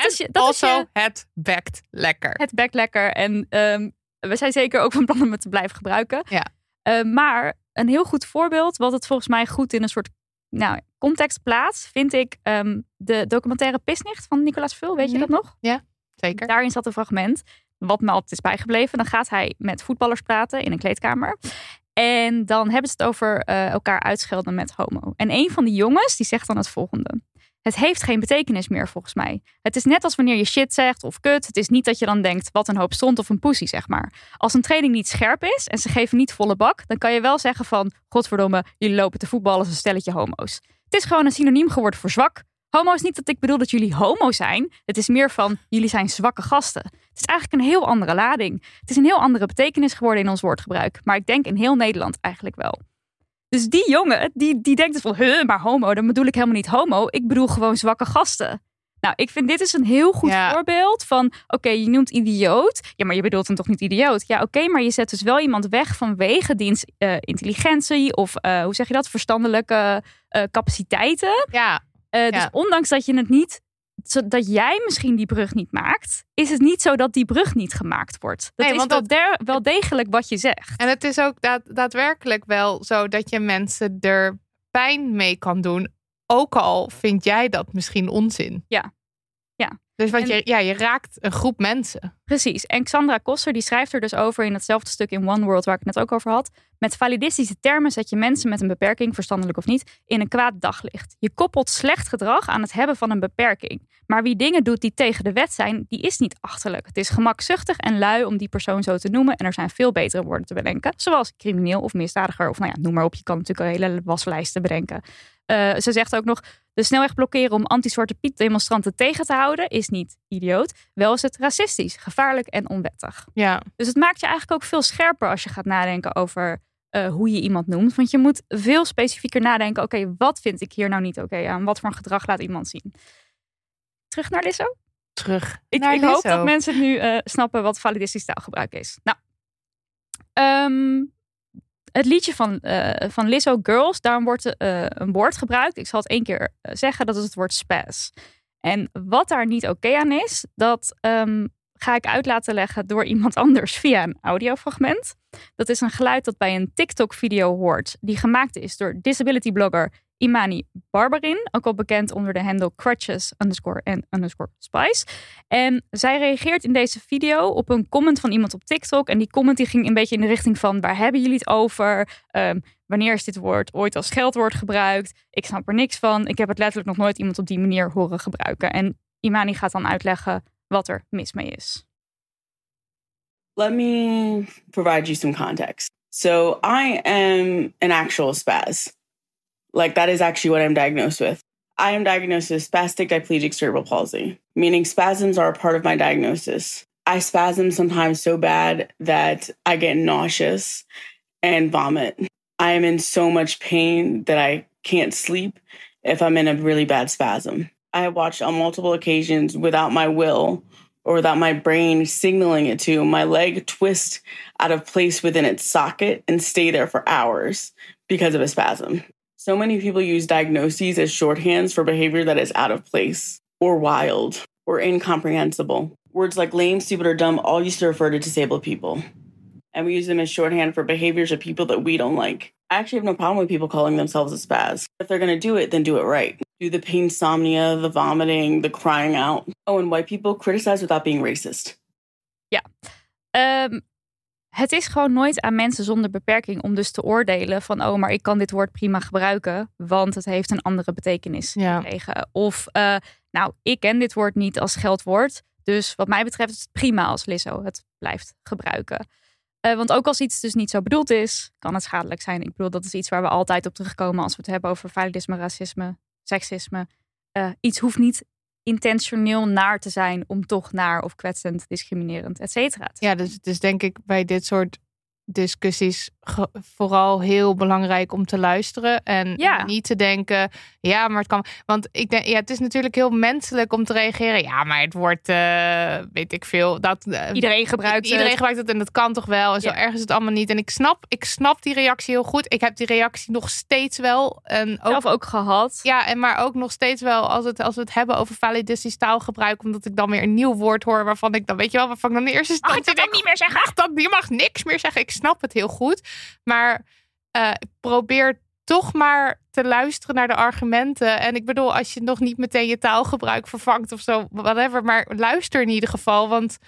Dat is je, dat is also, je, het bekt lekker. het bekt lekker. En ehm, we zijn zeker ook van plan om het te blijven gebruiken. Ja. Eh, maar een heel goed voorbeeld, wat het volgens mij goed in een soort nou, context plaatst, vind ik ehm, de documentaire Pisnicht van Nicolas Vul. Weet je Mhm. dat nog? Zeker. Daarin zat een fragment, wat me altijd is bijgebleven. Dan gaat hij met voetballers praten in een kleedkamer. En dan hebben ze het over eh, elkaar uitschelden met homo. En een van die jongens, die zegt dan het volgende. Het heeft geen betekenis meer volgens mij. Het is net als wanneer je shit zegt of kut. Het is niet dat je dan denkt wat een hoop stond of een poesie, zeg maar. Als een training niet scherp is en ze geven niet volle bak, dan kan je wel zeggen van godverdomme, jullie lopen te voetballen als een stelletje homo's. Het is gewoon een synoniem geworden voor zwak. Homo is niet dat ik bedoel dat jullie homo zijn. Het is meer van jullie zijn zwakke gasten. Het is eigenlijk een heel andere lading. Het is een heel andere betekenis geworden in ons woordgebruik. Maar ik denk in heel Nederland eigenlijk wel. Dus die jongen, die, die denkt dus van, huh, maar homo, dan bedoel ik helemaal niet homo. Ik bedoel gewoon zwakke gasten. Nou, ik vind dit is een heel goed Ja. voorbeeld van, oké, je noemt idioot. Ja, maar je bedoelt hem toch niet idioot? Ja, oké, maar je zet dus wel iemand weg vanwege diens eh, intelligentie of, eh, hoe zeg je dat, verstandelijke eh, capaciteiten. Ja, dus Ja. ondanks dat je het niet, dat jij misschien die brug niet maakt, is het niet zo dat die brug niet gemaakt wordt. Dat Nee, is want wel, dat- wel degelijk wat je zegt. en het is ook daad- daadwerkelijk wel zo dat je mensen er pijn mee kan doen. Ook al vind jij dat misschien onzin. Ja. Dus want En- je, ja, je raakt een groep mensen. Precies. En Xandra Koster die schrijft er dus over in hetzelfde stuk in One World waar ik het net ook over had. Met validistische termen zet je mensen met een beperking, verstandelijk of niet, in een kwaad daglicht. Je koppelt slecht gedrag aan het hebben van een beperking. Maar wie dingen doet die tegen de wet zijn, die is niet achterlijk. Het is gemakzuchtig en lui om die persoon zo te noemen. En er zijn veel betere woorden te bedenken. Zoals crimineel of misdadiger. Of nou ja, noem maar op. Je kan natuurlijk een hele waslijst bedenken. Eh, ze zegt ook nog, de snelweg blokkeren om anti-Zwarte Piet demonstranten tegen te houden is niet idioot. Wel is het racistisch, gevaarlijk en onwettig. Ja. Dus het maakt je eigenlijk ook veel scherper als je gaat nadenken over eh, hoe je iemand noemt. Want je moet veel specifieker nadenken, oké, wat vind ik hier nou niet oké aan? Wat voor een gedrag laat iemand zien? Terug naar Lisso. Terug Ik, naar ik hoop dat mensen nu eh, snappen wat validistisch taalgebruik is. Nou, ehm, het liedje van, eh van Lizzo, Girls, daarom wordt eh, een woord gebruikt. Ik zal het één keer eh, zeggen, dat is het woord spaz. En wat daar niet oké aan is, dat ehm, ga ik uit laten leggen door iemand anders via een audiofragment. Dat is een geluid dat bij een TikTok-video hoort, die gemaakt is door disability blogger Imani Barberin, ook al bekend onder de handle crutches underscore en underscore spice. En zij reageert in deze video op een comment van iemand op TikTok. En die comment die ging een beetje in de richting van waar hebben jullie het over? Ehm, wanneer is dit woord ooit als scheldwoord gebruikt? Ik snap er niks van. Ik heb het letterlijk nog nooit iemand op die manier horen gebruiken. En Imani gaat dan uitleggen wat er mis mee is. Let me provide you some context. So, I am an actual spaz. Like, that is actually what I'm diagnosed with. I am diagnosed with spastic diplegic cerebral palsy, meaning spasms are a part of my diagnosis. I spasm sometimes so bad that I get nauseous and vomit. I am in so much pain that I can't sleep if I'm in a really bad spasm. I have watched on multiple occasions without my will or without my brain signaling it to, my leg twist out of place within its socket and stay there for hours because of a spasm. So many people use diagnoses as shorthands for behavior that is out of place or wild or incomprehensible. Words like lame, stupid, or dumb all used to refer to disabled people. And we use them as shorthand for behaviors of people that we don't like. I actually have no problem with people calling themselves a spaz. If they're going to do it, then do it right. Do the pain insomnia, the vomiting, the crying out. Oh, and white people criticize without being racist. Ehm, het is gewoon nooit aan mensen zonder beperking om dus te oordelen van oh, maar ik kan dit woord prima gebruiken, want het heeft een andere betekenis Ja. gekregen. Of eh, nou, ik ken dit woord niet als geldwoord, dus wat mij betreft is het prima als Lizzo het blijft gebruiken. Eh, want ook als iets dus niet zo bedoeld is, kan het schadelijk zijn. Ik bedoel, dat is iets waar we altijd op terugkomen als we het hebben over validisme, racisme, seksisme. Eh, iets hoeft niet intentioneel naar te zijn om toch naar of kwetsend, discriminerend, et cetera. te Ja, dus het is denk ik bij dit soort discussies vooral heel belangrijk om te luisteren en Ja. niet te denken, ja, maar het kan. Want ik denk, ja, het is natuurlijk heel menselijk om te reageren. Ja, maar het wordt, eh, weet ik veel, dat eh, Iedereen gebruikt Iedereen het. gebruikt het en dat kan toch wel. En zo erg is het allemaal niet. En ik snap, ik snap die reactie heel goed. Ik heb die reactie nog steeds wel. En ook zelf ook gehad. Ja, en maar ook nog steeds wel als, het, als we het hebben over validistisch taalgebruik. Omdat ik dan weer een nieuw woord hoor waarvan ik dan, weet je wel, waarvan ik dan in eerste ik instantie dat ook niet meer zeggen? Mag dat, je mag niks meer zeggen. Ik snap het heel goed. Maar eh, probeer toch maar te luisteren naar de argumenten. En ik bedoel, als je nog niet meteen je taalgebruik vervangt of zo, whatever. Maar luister in ieder geval. Want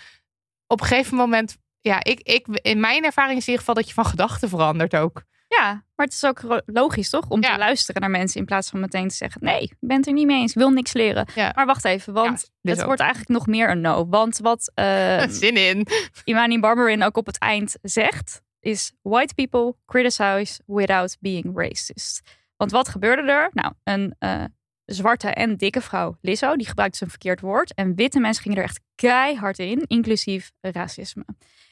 op een gegeven moment, ja, ik, ik, in mijn ervaring is in ieder geval dat je van gedachten verandert ook. Ja, maar het is ook logisch toch? Om Ja. te luisteren naar mensen in plaats van meteen te zeggen: nee, ik ben het er niet mee eens, ik wil niks leren. Ja. Maar wacht even, want Ja, het ook. wordt eigenlijk nog meer een no. Want wat eh, Zin in. Imani Barberin ook op het eind zegt, is white people criticize without being racist. Want wat gebeurde er? Nou, een eh, zwarte en dikke vrouw, Lizzo, die gebruikte een verkeerd woord. En witte mensen gingen er echt keihard in, inclusief racisme.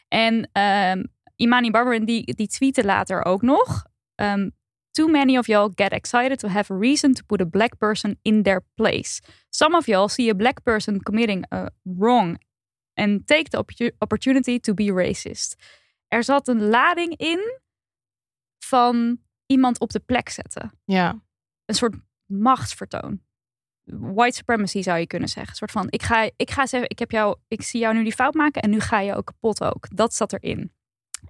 En ehm, Imani Barberin, die, die tweette later ook nog. ehm, Too many of y'all get excited to have a reason to put a black person in their place. Some of y'all see a black person committing a wrong and take the opportu- opportunity to be racist. Er zat een lading in van iemand op de plek zetten. Ja. Een soort machtsvertoon. White supremacy zou je kunnen zeggen. Een soort van, ik ga, ik ga zeggen, ik, heb jou, ik zie jou nu die fout maken en nu ga je ook kapot ook. Dat zat erin.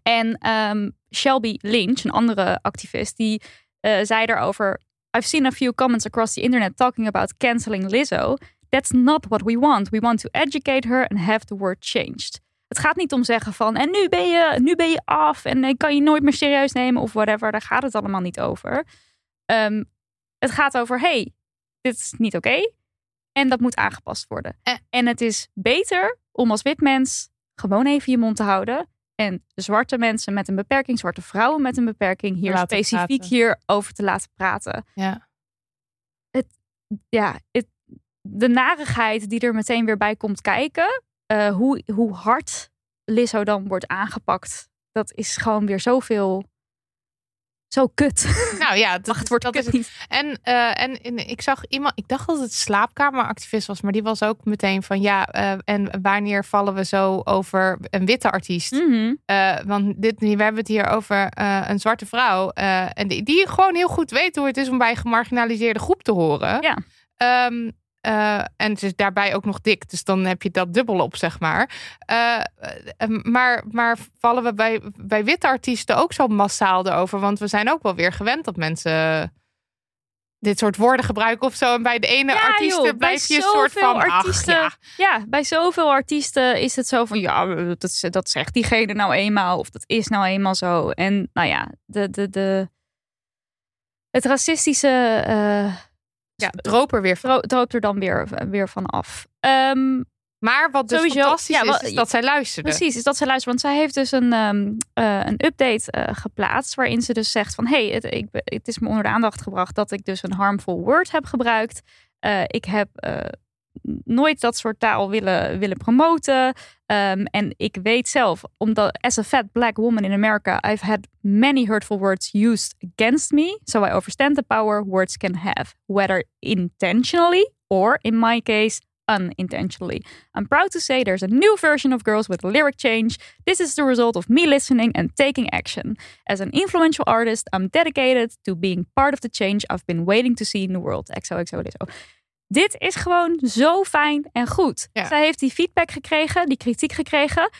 En ehm, Shelby Lynch, een andere activist, die eh, zei daarover... I've seen a few comments across the internet talking about canceling Lizzo. That's not what we want. We want to educate her and have the word changed. Het gaat niet om zeggen van en nu ben je, nu ben je af en ik kan je nooit meer serieus nemen of whatever. Daar gaat het allemaal niet over. Ehm, het gaat over hey, dit is niet oké en dat moet aangepast worden. Eh. En het is beter om als wit mens gewoon even je mond te houden en zwarte mensen met een beperking, zwarte vrouwen met een beperking hier Laten specifiek praten. hierover te laten praten Ja. ja, het, de narigheid die er meteen weer bij komt kijken. eh, hoe, hoe hard Lizzo dan wordt aangepakt. Dat is gewoon weer zoveel. Zo kut. Nou ja, dat, het wordt dat kut is niet. En, eh, en, en ik zag iemand, ik dacht dat het slaapkameractivist was, maar die was ook meteen van ja, eh, en wanneer vallen we zo over een witte artiest? Mhm. Eh, want dit, we hebben het hier over een zwarte vrouw. en die, die gewoon heel goed weet hoe het is om bij een gemarginaliseerde groep te horen. Ja. Ehm, eh, en het is daarbij ook nog dik. Dus dan heb je dat dubbel op, zeg maar. Eh, eh, maar, maar vallen we bij, bij witte artiesten ook zo massaal erover? Want we zijn ook wel weer gewend dat mensen dit soort woorden gebruiken of zo. En bij de ene Ja, artiesten joh, blijf je een soort van... artiesten- Ach, ja. Ja, bij zoveel artiesten is het zo van ja, dat, dat zegt diegene nou eenmaal. Of dat is nou eenmaal zo. En nou ja, de, de, de, het racistische ja, droop er weer van. dro- droopt er dan weer, weer van af. Ehm, Maar wat dus Sowieso, fantastisch ja, is, wat- is dat zij luisterde. Precies, is dat ze luistert. Want zij heeft dus een, ehm, eh, een update eh, geplaatst. Waarin ze dus zegt van... hey, het, ik, het is me onder de aandacht gebracht dat ik dus een harmful word heb gebruikt. Eh, ik heb eh, nooit dat soort taal willen, willen promoten. Ehm, en ik weet zelf, omdat as a fat black woman in America... I've had many hurtful words used against me. So I understand the power words can have. Whether intentionally or, in my case, unintentionally. I'm proud to say there's a new version of Girls with lyric change. This is the result of me listening and taking action. As an influential artist, I'm dedicated to being part of the change I've been waiting to see in the world. XOXO. Dit is gewoon zo fijn en goed. Ja. Zij heeft die feedback gekregen, die kritiek gekregen.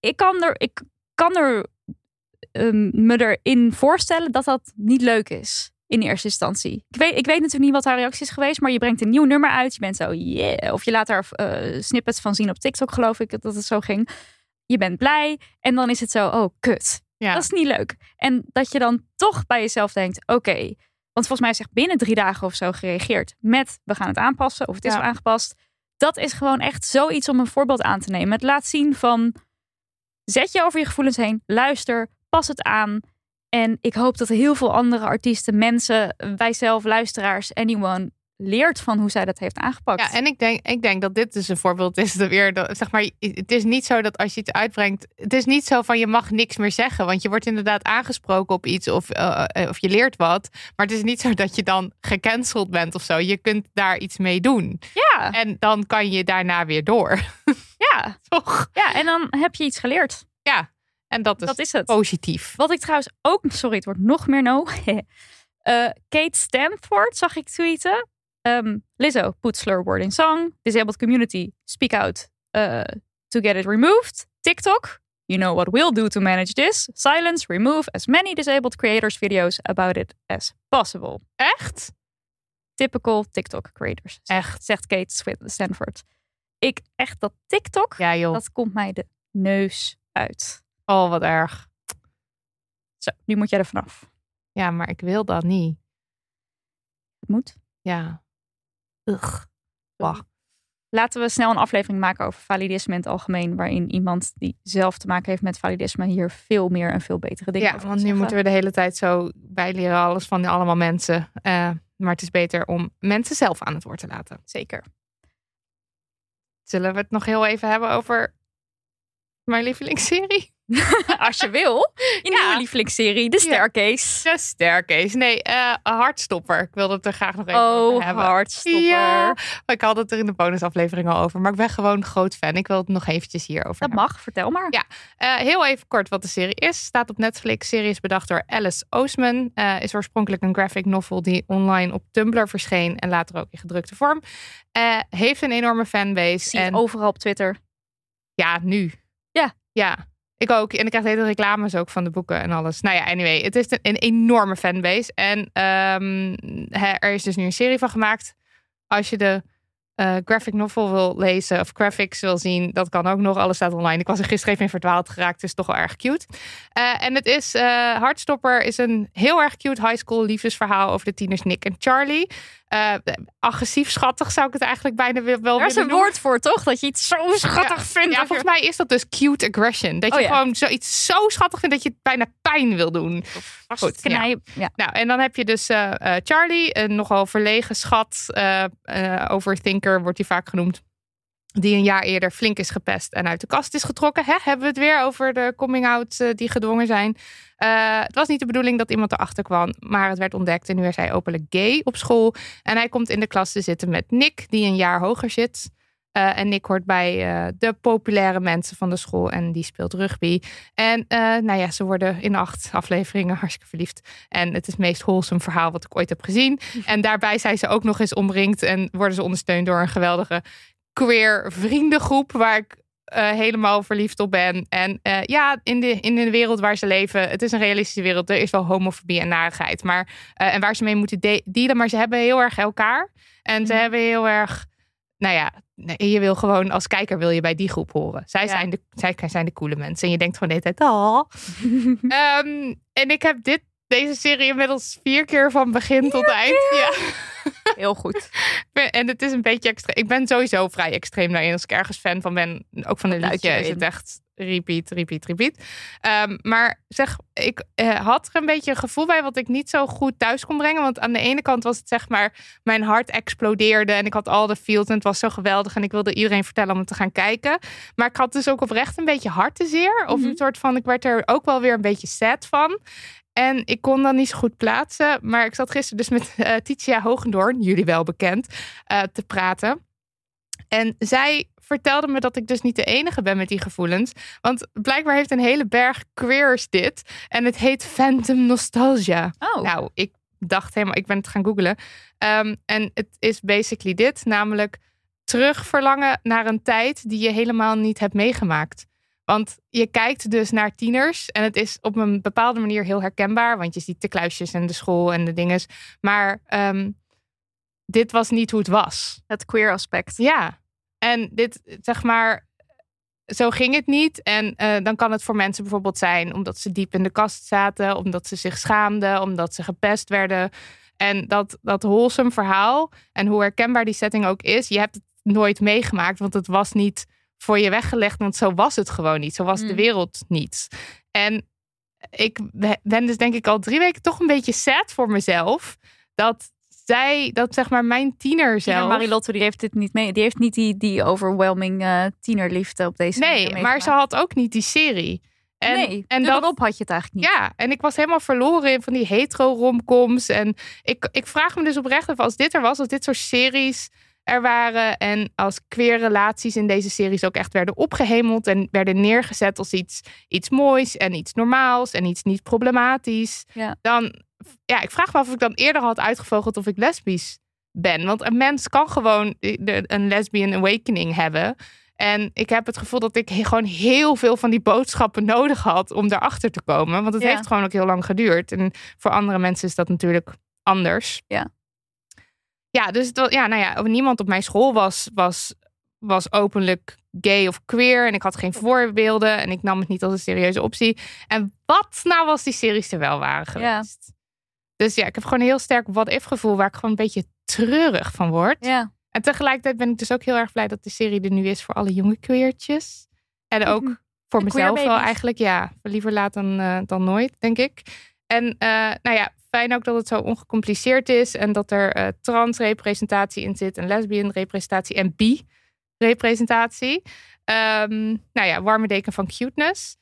Ik kan er, ik kan er ehm, me erin voorstellen dat dat niet leuk is. In eerste instantie. Ik weet, ik weet natuurlijk niet wat haar reactie is geweest, maar je brengt een nieuw nummer uit. Je bent zo, yeah. Of je laat daar eh, snippets van zien op TikTok, geloof ik dat het zo ging. Je bent blij en dan is het zo, oh kut. Ja. Dat is niet leuk. En dat je dan toch bij jezelf denkt, oké. Want volgens mij is echt binnen drie dagen of zo gereageerd met we gaan het aanpassen of het is Ja. al aangepast. Dat is gewoon echt zoiets om een voorbeeld aan te nemen. Het laat zien van zet je over je gevoelens heen, luister, pas het aan. En ik hoop dat heel veel andere artiesten, mensen, wij zelf, luisteraars, anyone, leert van hoe zij dat heeft aangepakt. Ja, en ik denk, ik denk dat dit dus een voorbeeld is. Dat weer, dat, zeg maar, het is niet zo dat als je iets uitbrengt. Het is niet zo van je mag niks meer zeggen. Want je wordt inderdaad aangesproken op iets of, eh, eh, of je leert wat. Maar het is niet zo dat je dan gecanceld bent of zo. Je kunt daar iets mee doen. ja, En dan kan je daarna weer door. ja, Toch? ja, en dan heb je iets geleerd. Ja. En dat is, Dat is het. positief. Wat ik trouwens ook, sorry, het wordt nog meer no. Eh, Kate Stanford zag ik tweeten. Ehm, Lizzo put slur word in song. Disabled community speak out uh, to get it removed. TikTok, you know what we'll do to manage this. Silence, remove as many disabled creators videos about it as possible. Echt? Typical TikTok creators. Echt? Zegt Kate Stanford. Ik echt dat TikTok, Ja, joh. dat komt mij de neus uit. Oh, wat erg. Zo, nu moet jij er vanaf. Ja, maar ik wil dat niet. Het moet. Ja. Ugh. Laten we snel een aflevering maken over validisme in het algemeen. Waarin iemand die zelf te maken heeft met validisme hier veel meer en veel betere dingen Ja, over want kan nu moeten we de hele tijd zo bijleren alles van allemaal mensen. Eh, maar het is beter om mensen zelf aan het woord te laten. Zeker. Zullen we het nog heel even hebben over mijn lievelingsserie? Als je wil. In Ja. nieuwe lievelingsserie, de Staircase. De Staircase. Nee, eh Hartstopper. Ik wilde het er graag nog even Oh, over hebben. hartstopper. Ja, ik had het er in de bonusaflevering al over. Maar ik ben gewoon groot fan. Ik wil het nog eventjes hierover Dat hebben. mag, vertel maar. Ja. Eh, heel even kort wat de serie is. Staat op Netflix. Serie is bedacht door Alice Oosman. Eh, is oorspronkelijk een graphic novel die online op Tumblr verscheen. En later ook in gedrukte vorm. Heeft een enorme fanbase. Zie en overal op Twitter. ja, nu. Ja. Ja. Ik ook. En ik krijg hele reclames ook van de boeken en alles. Nou ja, anyway. Het is een, een enorme fanbase. En ehm, er is dus nu een serie van gemaakt. Als je de eh, graphic novel wil lezen of graphics wil zien, dat kan ook nog. Alles staat online. Ik was er gisteren even in verdwaald geraakt. Is toch wel erg cute. Eh, en het is, eh Hartstopper is een heel erg cute high school liefdesverhaal over de tieners Nick en Charlie. Eh, agressief schattig zou ik het eigenlijk bijna wel wel Daar is willen een noemen. woord voor, toch? Dat je iets zo schattig Ja. vindt. Ja, volgens mij is dat dus cute aggression. Dat je Oh ja. gewoon zoiets zo schattig vindt dat je het bijna pijn wil doen. je Goed, ja. Nou, en dan heb je dus eh, eh, Charlie, een nogal verlegen schat, overthinker wordt hij vaak genoemd. Die een jaar eerder flink is gepest en uit de kast is getrokken. Hè? Hebben we het weer over de coming-out eh, die gedwongen zijn. Eh, het was niet de bedoeling dat iemand erachter kwam, maar het werd ontdekt. En nu is hij openlijk gay op school. En hij komt in de klas te zitten met Nick, die een jaar hoger zit. Eh, en Nick hoort bij de populaire mensen van de school en die speelt rugby. En nou ja, ze worden in acht afleveringen hartstikke verliefd. En het is het meest wholesome verhaal wat ik ooit heb gezien. En daarbij zijn ze ook nog eens omringd en worden ze ondersteund door een geweldige queer vriendengroep waar ik eh, helemaal verliefd op ben. En eh, ja, in de, in de wereld waar ze leven, het is een realistische wereld. Er is wel homofobie en narigheid. Maar, eh, en waar ze mee moeten de- dealen. Maar ze hebben heel erg elkaar. En ze hebben heel erg, nou ja, je wil gewoon als kijker wil je bij die groep horen. Zij, Ja. zijn, de, zij zijn de coole mensen. En je denkt gewoon de hele tijd, oh. Ehm, en ik heb dit, deze serie inmiddels vier keer van begin tot eind. Ja. Heel goed. En het is een beetje extreem. Ik ben sowieso vrij extreem daarin. Als ik ergens fan van ben, ook van een Luid liedje, je is het echt repeat, repeat, repeat. Ehm, maar zeg, ik eh, had er een beetje een gevoel bij wat ik niet zo goed thuis kon brengen. Want aan de ene kant was het zeg maar, mijn hart explodeerde en ik had al de feels en het was zo geweldig en ik wilde iedereen vertellen om het te gaan kijken. Maar ik had dus ook oprecht een beetje hartenzeer. Of Mhm. een soort van, ik werd er ook wel weer een beetje sad van. En ik kon dat niet zo goed plaatsen. Maar ik zat gisteren dus met eh, Titia Hogendoorn, jullie wel bekend, eh, te praten. En zij vertelde me dat ik dus niet de enige ben met die gevoelens. Want blijkbaar heeft een hele berg queers dit. En het heet Phantom Nostalgia. Oh, Nou, ik dacht helemaal, ik ben het gaan googlen. Ehm, en het is basically dit, namelijk terugverlangen naar een tijd die je helemaal niet hebt meegemaakt. Want je kijkt dus naar tieners en het is op een bepaalde manier heel herkenbaar, want je ziet de kluisjes en de school en de dinges. Maar ehm, dit was niet hoe het was. het queer aspect. Ja, en dit, zeg maar, zo ging het niet. En eh, dan kan het voor mensen bijvoorbeeld zijn omdat ze diep in de kast zaten, omdat ze zich schaamden, omdat ze gepest werden. En dat, dat wholesome verhaal en hoe herkenbaar die setting ook is, je hebt het nooit meegemaakt, want het was niet voor je weggelegd, want zo was het gewoon niet. Zo was de Mm. wereld niet. En ik ben dus denk ik al drie weken toch een beetje sad voor mezelf. Dat zij, dat zeg maar mijn tiener zelf... Tiener Marilotte die heeft dit niet mee. Die heeft niet die, die overwhelming eh, tienerliefde op deze manier Nee, maar ze had ook niet die serie. En, nee, en dat op had je het eigenlijk niet. Ja, en ik was helemaal verloren in van die hetero-romcoms. En ik, ik vraag me dus oprecht af, als dit er was, als dit soort series er waren... en als queer relaties in deze series ook echt werden opgehemeld... en werden neergezet als iets, iets moois en iets normaals en iets niet problematisch... Ja. dan, ja, ik vraag me af of ik dan eerder had uitgevogeld of ik lesbisch ben. Want een mens kan gewoon een lesbian awakening hebben... En ik heb het gevoel dat ik gewoon heel veel van die boodschappen nodig had om daarachter te komen. Want het Ja. heeft gewoon ook heel lang geduurd. En voor andere mensen is dat natuurlijk anders. Ja. Ja, dus ja, nou ja, niemand op mijn school was, was, was openlijk gay of queer. En ik had geen voorbeelden. En ik nam het niet als een serieuze optie. En wat nou als die series er wel waren Ja. geweest? Dus ja, ik heb gewoon een heel sterk what-if gevoel waar ik gewoon een beetje treurig van word. Ja. En tegelijkertijd ben ik dus ook heel erg blij dat de serie er nu is voor alle jonge queertjes. En ook Mhm. voor De mezelf wel eigenlijk. Ja, liever laat dan, eh, dan nooit, denk ik. En eh, nou ja, fijn ook dat het zo ongecompliceerd is. En dat er eh trans representatie in zit. En lesbian representatie en bi representatie. Ehm, nou ja, warme deken van cuteness.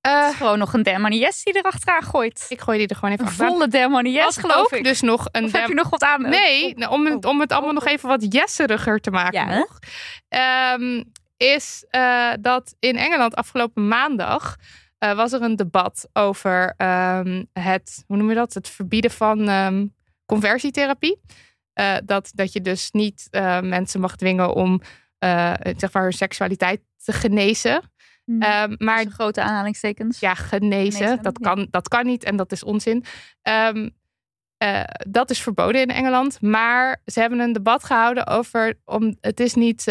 Het is gewoon nog een Demonies die erachteraan gooit. ik gooi die er gewoon even Een volle Demonies, geloof ik. dus nog een of heb je nog wat aan? Nee, Op- nou, om, het, om het allemaal nog even wat jesseriger te maken Ja, nog. ehm, is eh, dat in Engeland afgelopen maandag eh, was er een debat over ehm, het, hoe noem je dat? Het verbieden van ehm, conversietherapie. Eh, dat, dat je dus niet eh, mensen mag dwingen om zeg maar hun seksualiteit te genezen. Hmm. Ehm, maar grote aanhalingstekens. ja, genezen. Genezen, dat, ja. kan, dat kan niet en dat is onzin. Dat is verboden in Engeland. Maar ze hebben een debat gehouden over. Om, het is niet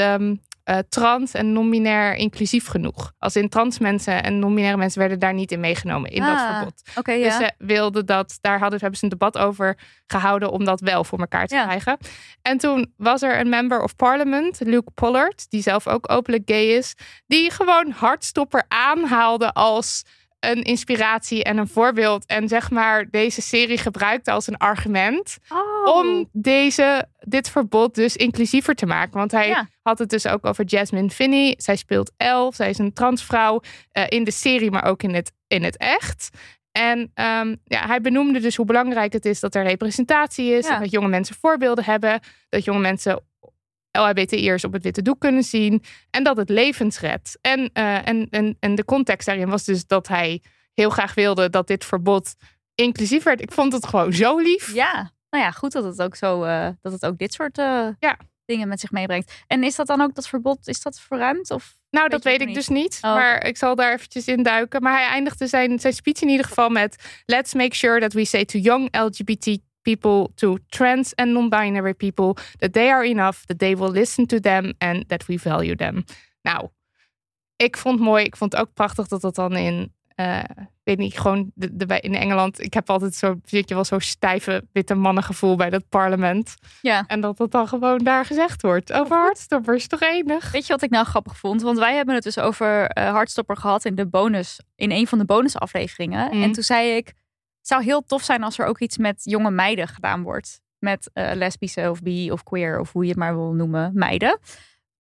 eh, trans en non-binair inclusief genoeg. Als in trans mensen en non-binaire mensen werden daar niet in meegenomen in dat Ah, verbod. Dus ja. ze wilden dat, daar hadden, hebben ze een debat over gehouden om dat wel voor elkaar te Ja. krijgen. En toen was er een member of parliament, Luke Pollard, die zelf ook openlijk gay is, die gewoon hardstopper aanhaalde als een inspiratie en een voorbeeld. En zeg maar deze serie gebruikte als een argument Oh. om deze, dit verbod dus inclusiever te maken. Want hij Ja. had het dus ook over Jasmine Finney. Zij speelt elf, zij is een transvrouw eh, in de serie, maar ook in het, in het echt. En ehm, ja, hij benoemde dus hoe belangrijk het is dat er representatie is. Ja. En dat jonge mensen voorbeelden hebben. Dat jonge mensen LHBTI'ers op het witte doek kunnen zien. En dat het levens redt. En, eh, en, en, en de context daarin was dus dat hij heel graag wilde dat dit verbod inclusief werd. Ik vond het gewoon zo lief. Ja, nou ja, goed dat het ook zo, eh, dat het ook dit soort eh, Ja. dingen met zich meebrengt. En is dat dan ook dat verbod, is dat verruimd? Of Nou, Weet dat weet ik niet? dus niet. Oh, Maar ik zal daar eventjes in duiken. Maar hij eindigde zijn, zijn speech in ieder geval met... Let's make sure that we say to young LGBT people, to trans and non-binary people... that they are enough, that they will listen to them... and that we value them. Nou, ik vond het mooi. Ik vond het ook prachtig dat dat dan in... eh, weet niet, gewoon de, de, bij- in Engeland... Ik heb altijd zo, zit je wel zo'n stijve witte mannengevoel bij dat parlement. Ja. En dat dat dan gewoon daar gezegd wordt. Over hardstoppers, toch enig? Weet je wat ik nou grappig vond? Want wij hebben het dus over eh Hardstopper gehad in de bonus, in een van de bonusafleveringen. Mm. En toen zei ik, zou heel tof zijn als er ook iets met jonge meiden gedaan wordt. Met eh, lesbische of bi of queer of hoe je het maar wil noemen, meiden.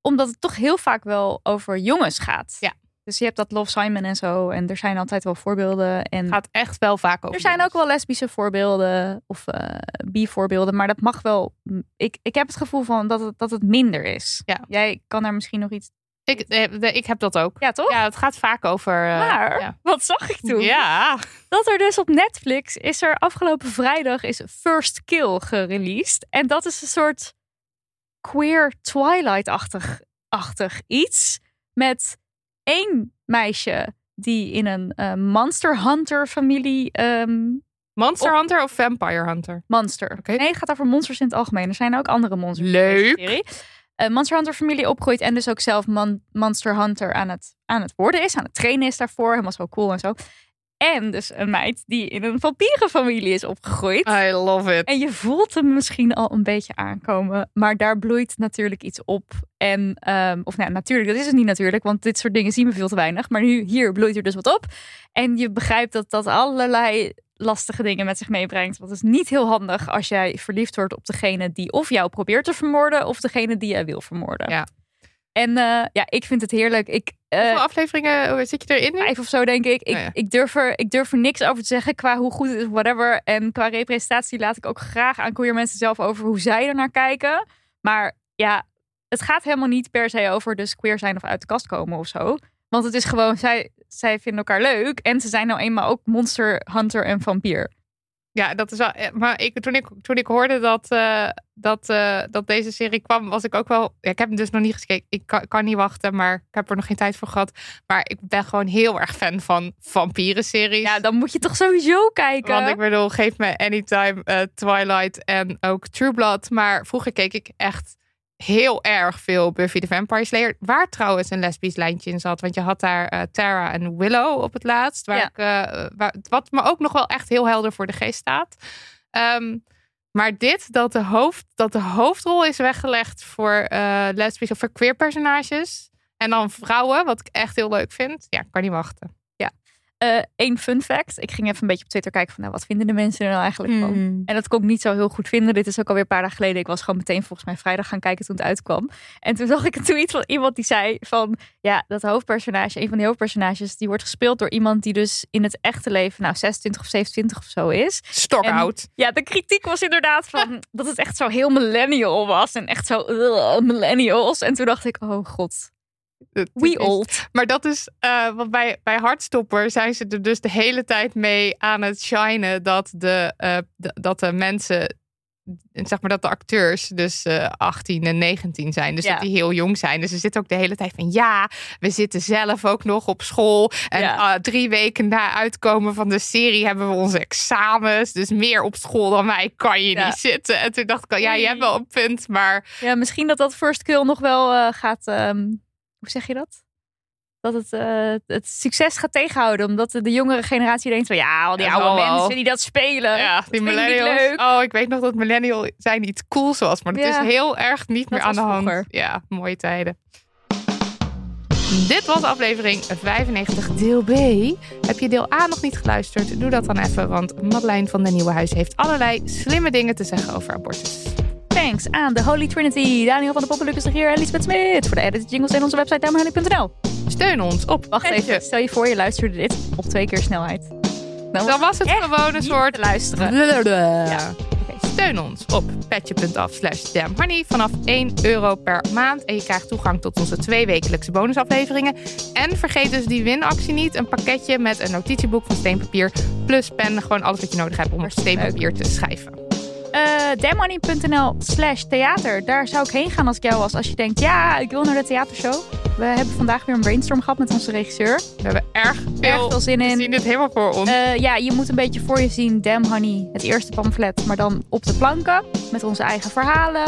Omdat het toch heel vaak wel over jongens gaat. Ja. Dus je hebt dat Love Simon en zo. En er zijn altijd wel voorbeelden. En gaat echt wel vaak over. er zijn ook wel lesbische voorbeelden of eh bi-voorbeelden. Maar dat mag wel. Ik, ik heb het gevoel van dat het, dat het minder is. Ja. Jij kan daar misschien nog iets. Ik, eh, ik heb dat ook. Ja, toch? Ja, het gaat vaak over. eh, maar ja. wat zag ik toen? Ja. Dat er dus op Netflix is er afgelopen vrijdag is First Kill gereleased. En dat is een soort queer Twilight-achtig achtig iets. Met één meisje die in een eh, Monster Hunter familie ehm, Monster Hunter of Vampire Hunter? monster. Nee, het gaat over monsters in het algemeen. Er zijn ook andere monsters. Leuk. Eh, Monster Hunter familie opgroeit en dus ook zelf mon- Monster Hunter aan het, aan het worden is. Aan het trainen is daarvoor. Helemaal zo cool en zo. En dus een meid die in een vampierenfamilie is opgegroeid. I love it. En je voelt hem misschien al een beetje aankomen. Maar daar bloeit natuurlijk iets op. En, ehm, of nou, natuurlijk, dat is het niet natuurlijk. Want dit soort dingen zien we veel te weinig. Maar nu, hier bloeit er dus wat op. En je begrijpt dat dat allerlei lastige dingen met zich meebrengt. Want het is niet heel handig als jij verliefd wordt op degene die of jou probeert te vermoorden. Of degene die jij wil vermoorden. Ja. En eh, ja, ik vind het heerlijk. Ik, eh, Hoeveel afleveringen hoe zit je erin? nu? vijf of zo, denk ik. Ik, Oh ja. ik, durf er, ik durf er niks over te zeggen qua hoe goed het is, whatever. En qua representatie laat ik ook graag aan queer mensen zelf over hoe zij er naar kijken. Maar ja, het gaat helemaal niet per se over dus queer zijn of uit de kast komen of zo. Want het is gewoon, zij, zij vinden elkaar leuk. En ze zijn nou eenmaal ook monster, hunter en vampier. Ja, dat is wel. eh, Maar ik, toen, ik, toen ik hoorde dat, eh, dat, eh, dat deze serie kwam, was ik ook wel. Ja, ik heb hem dus nog niet gekeken. Ik kan, kan niet wachten, maar ik heb er nog geen tijd voor gehad. Maar ik ben gewoon heel erg fan van vampierenseries. Ja, dan moet je toch sowieso kijken. Want ik bedoel, geef me Anytime, Twilight en ook True Blood. Maar vroeger keek ik echt heel erg veel Buffy the Vampire Slayer. Waar trouwens een lesbisch lijntje in zat. Want je had daar eh, Tara en Willow op het laatst. Waar Ja. ik, eh, waar, wat me ook nog wel echt heel helder voor de geest staat. Ehm, maar dit, dat de, hoofd, dat de hoofdrol is weggelegd voor lesbische of voor queer personages. En dan vrouwen, wat ik echt heel leuk vind. Ja, ik kan niet wachten. Eén fun fact. Ik ging even een beetje op Twitter kijken van nou, wat vinden de mensen er nou eigenlijk van. Hmm. En dat kon ik niet zo heel goed vinden. Dit is ook alweer een paar dagen geleden. Ik was gewoon meteen volgens mij vrijdag gaan kijken toen het uitkwam. En toen zag ik een tweet van iemand die zei van... Ja, dat hoofdpersonage, een van die hoofdpersonages... die wordt gespeeld door iemand die dus in het echte leven... nou, 26 of 27 of zo is. Stokoud. Ja, de kritiek was inderdaad van... dat het echt zo heel millennial was. En echt zo millennials. En toen dacht ik, oh god, we old. Maar dat is, eh want bij, bij Hartstopper zijn ze er dus de hele tijd mee aan het shinen dat de, eh, de- dat de mensen, zeg maar dat de acteurs dus eh 18 en 19 zijn. Dus Ja. dat die heel jong zijn. Dus ze zitten ook de hele tijd van ja, we zitten zelf ook nog op school. En Ja. eh, drie weken na uitkomen van de serie hebben we onze examens. Dus meer op school dan wij kan je Ja. niet zitten. En toen dacht ik al, ja, je hebt wel een punt, maar Ja, misschien dat dat First Kill nog wel eh, gaat... ehm, hoe zeg je dat? Dat het eh, het succes gaat tegenhouden. Omdat de, jongere generatie denkt van... Ja, al die Ja, oude wel. mensen die dat spelen. Ja, die millennials. leuk. Oh, ik weet nog dat millennial zijn iets cools was. Maar dat Ja. is heel erg niet meer aan de hand. vroeger. Ja, mooie tijden. Dit was aflevering 95, deel B. Heb je deel A nog niet geluisterd? Doe dat dan even, want Madeleine van den Nieuwe Huis heeft allerlei slimme dingen te zeggen over abortus. Thanks aan de Holy Trinity. Daniel van de Poppelukkers is hier en Lisbeth Smit. Voor de edit jingles en onze website damnhoney.nl. Steun ons op Wacht even. Stel je voor je luisterde dit op twee keer snelheid. Dan Dan was het gewoon een soort te luisteren. Ja. Steun ons op petje.af slash damnhoney vanaf 1 euro per maand. En je krijgt toegang tot onze twee wekelijkse bonusafleveringen. En vergeet dus die winactie niet. Een pakketje met een notitieboek van steenpapier plus pen. Gewoon alles wat je nodig hebt om op steenpapier te schrijven. Damnhoney.nl slash theater. Daar zou ik heen gaan als ik jou was. Als je denkt, ja, ik wil naar de theatershow. We hebben vandaag weer een brainstorm gehad met onze regisseur. We hebben erg veel, Erg veel zin We in. zien dit helemaal voor ons. Eh, ja, je moet een beetje voor je zien Damn Honey, het eerste pamflet, maar dan op de planken met onze eigen verhalen.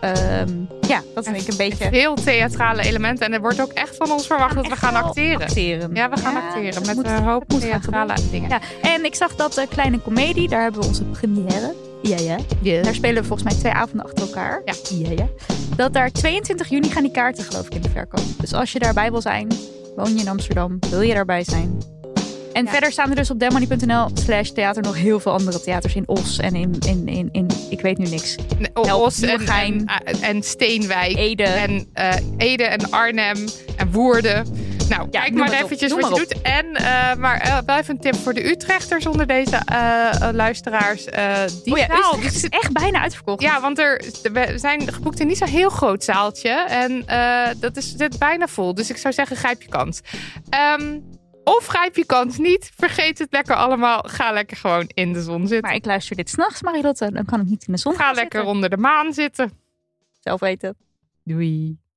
Ehm, ja, dat vind ik een beetje. Veel theatrale elementen. En er wordt ook echt van ons verwacht dat we gaan acteren. acteren. Ja, we gaan Ja, acteren met moet- een hoop theatrale dingen. Ja, en ik zag dat de kleine comedie, daar hebben we onze première. Ja, ja. Daar spelen we volgens mij twee avonden achter elkaar. Ja. ja, ja. Dat daar 22 juni gaan die kaarten geloof ik in de verkoop. Dus als je daarbij wil zijn, woon je in Amsterdam, wil je daarbij zijn. En Ja. verder staan er dus op demmoney.nl slash theater nog heel veel andere theaters in Os en in, in, in, in ik weet nu niks. Help, Os en, en, en Steenwijk. Ede. En eh, Ede en Arnhem en Woerden. Nou, Ja, kijk maar op. eventjes wat je maar doet. En, eh, maar eh, even een tip voor de Utrechters onder deze eh, luisteraars. Die oh ja, zaal, Utrecht die is echt bijna uitverkocht. ja, want er, we zijn geboekt in niet zo'n heel groot zaaltje. En dat is, zit bijna vol. Dus ik zou zeggen, grijp je kans. Ehm, of grijp je kans niet. Vergeet het lekker allemaal. Ga lekker gewoon in de zon zitten. Maar ik luister dit s'nachts, Marilotte. Dan kan ik niet in de zon Ga lekker zitten. onder de maan zitten. Zelf weten. Doei.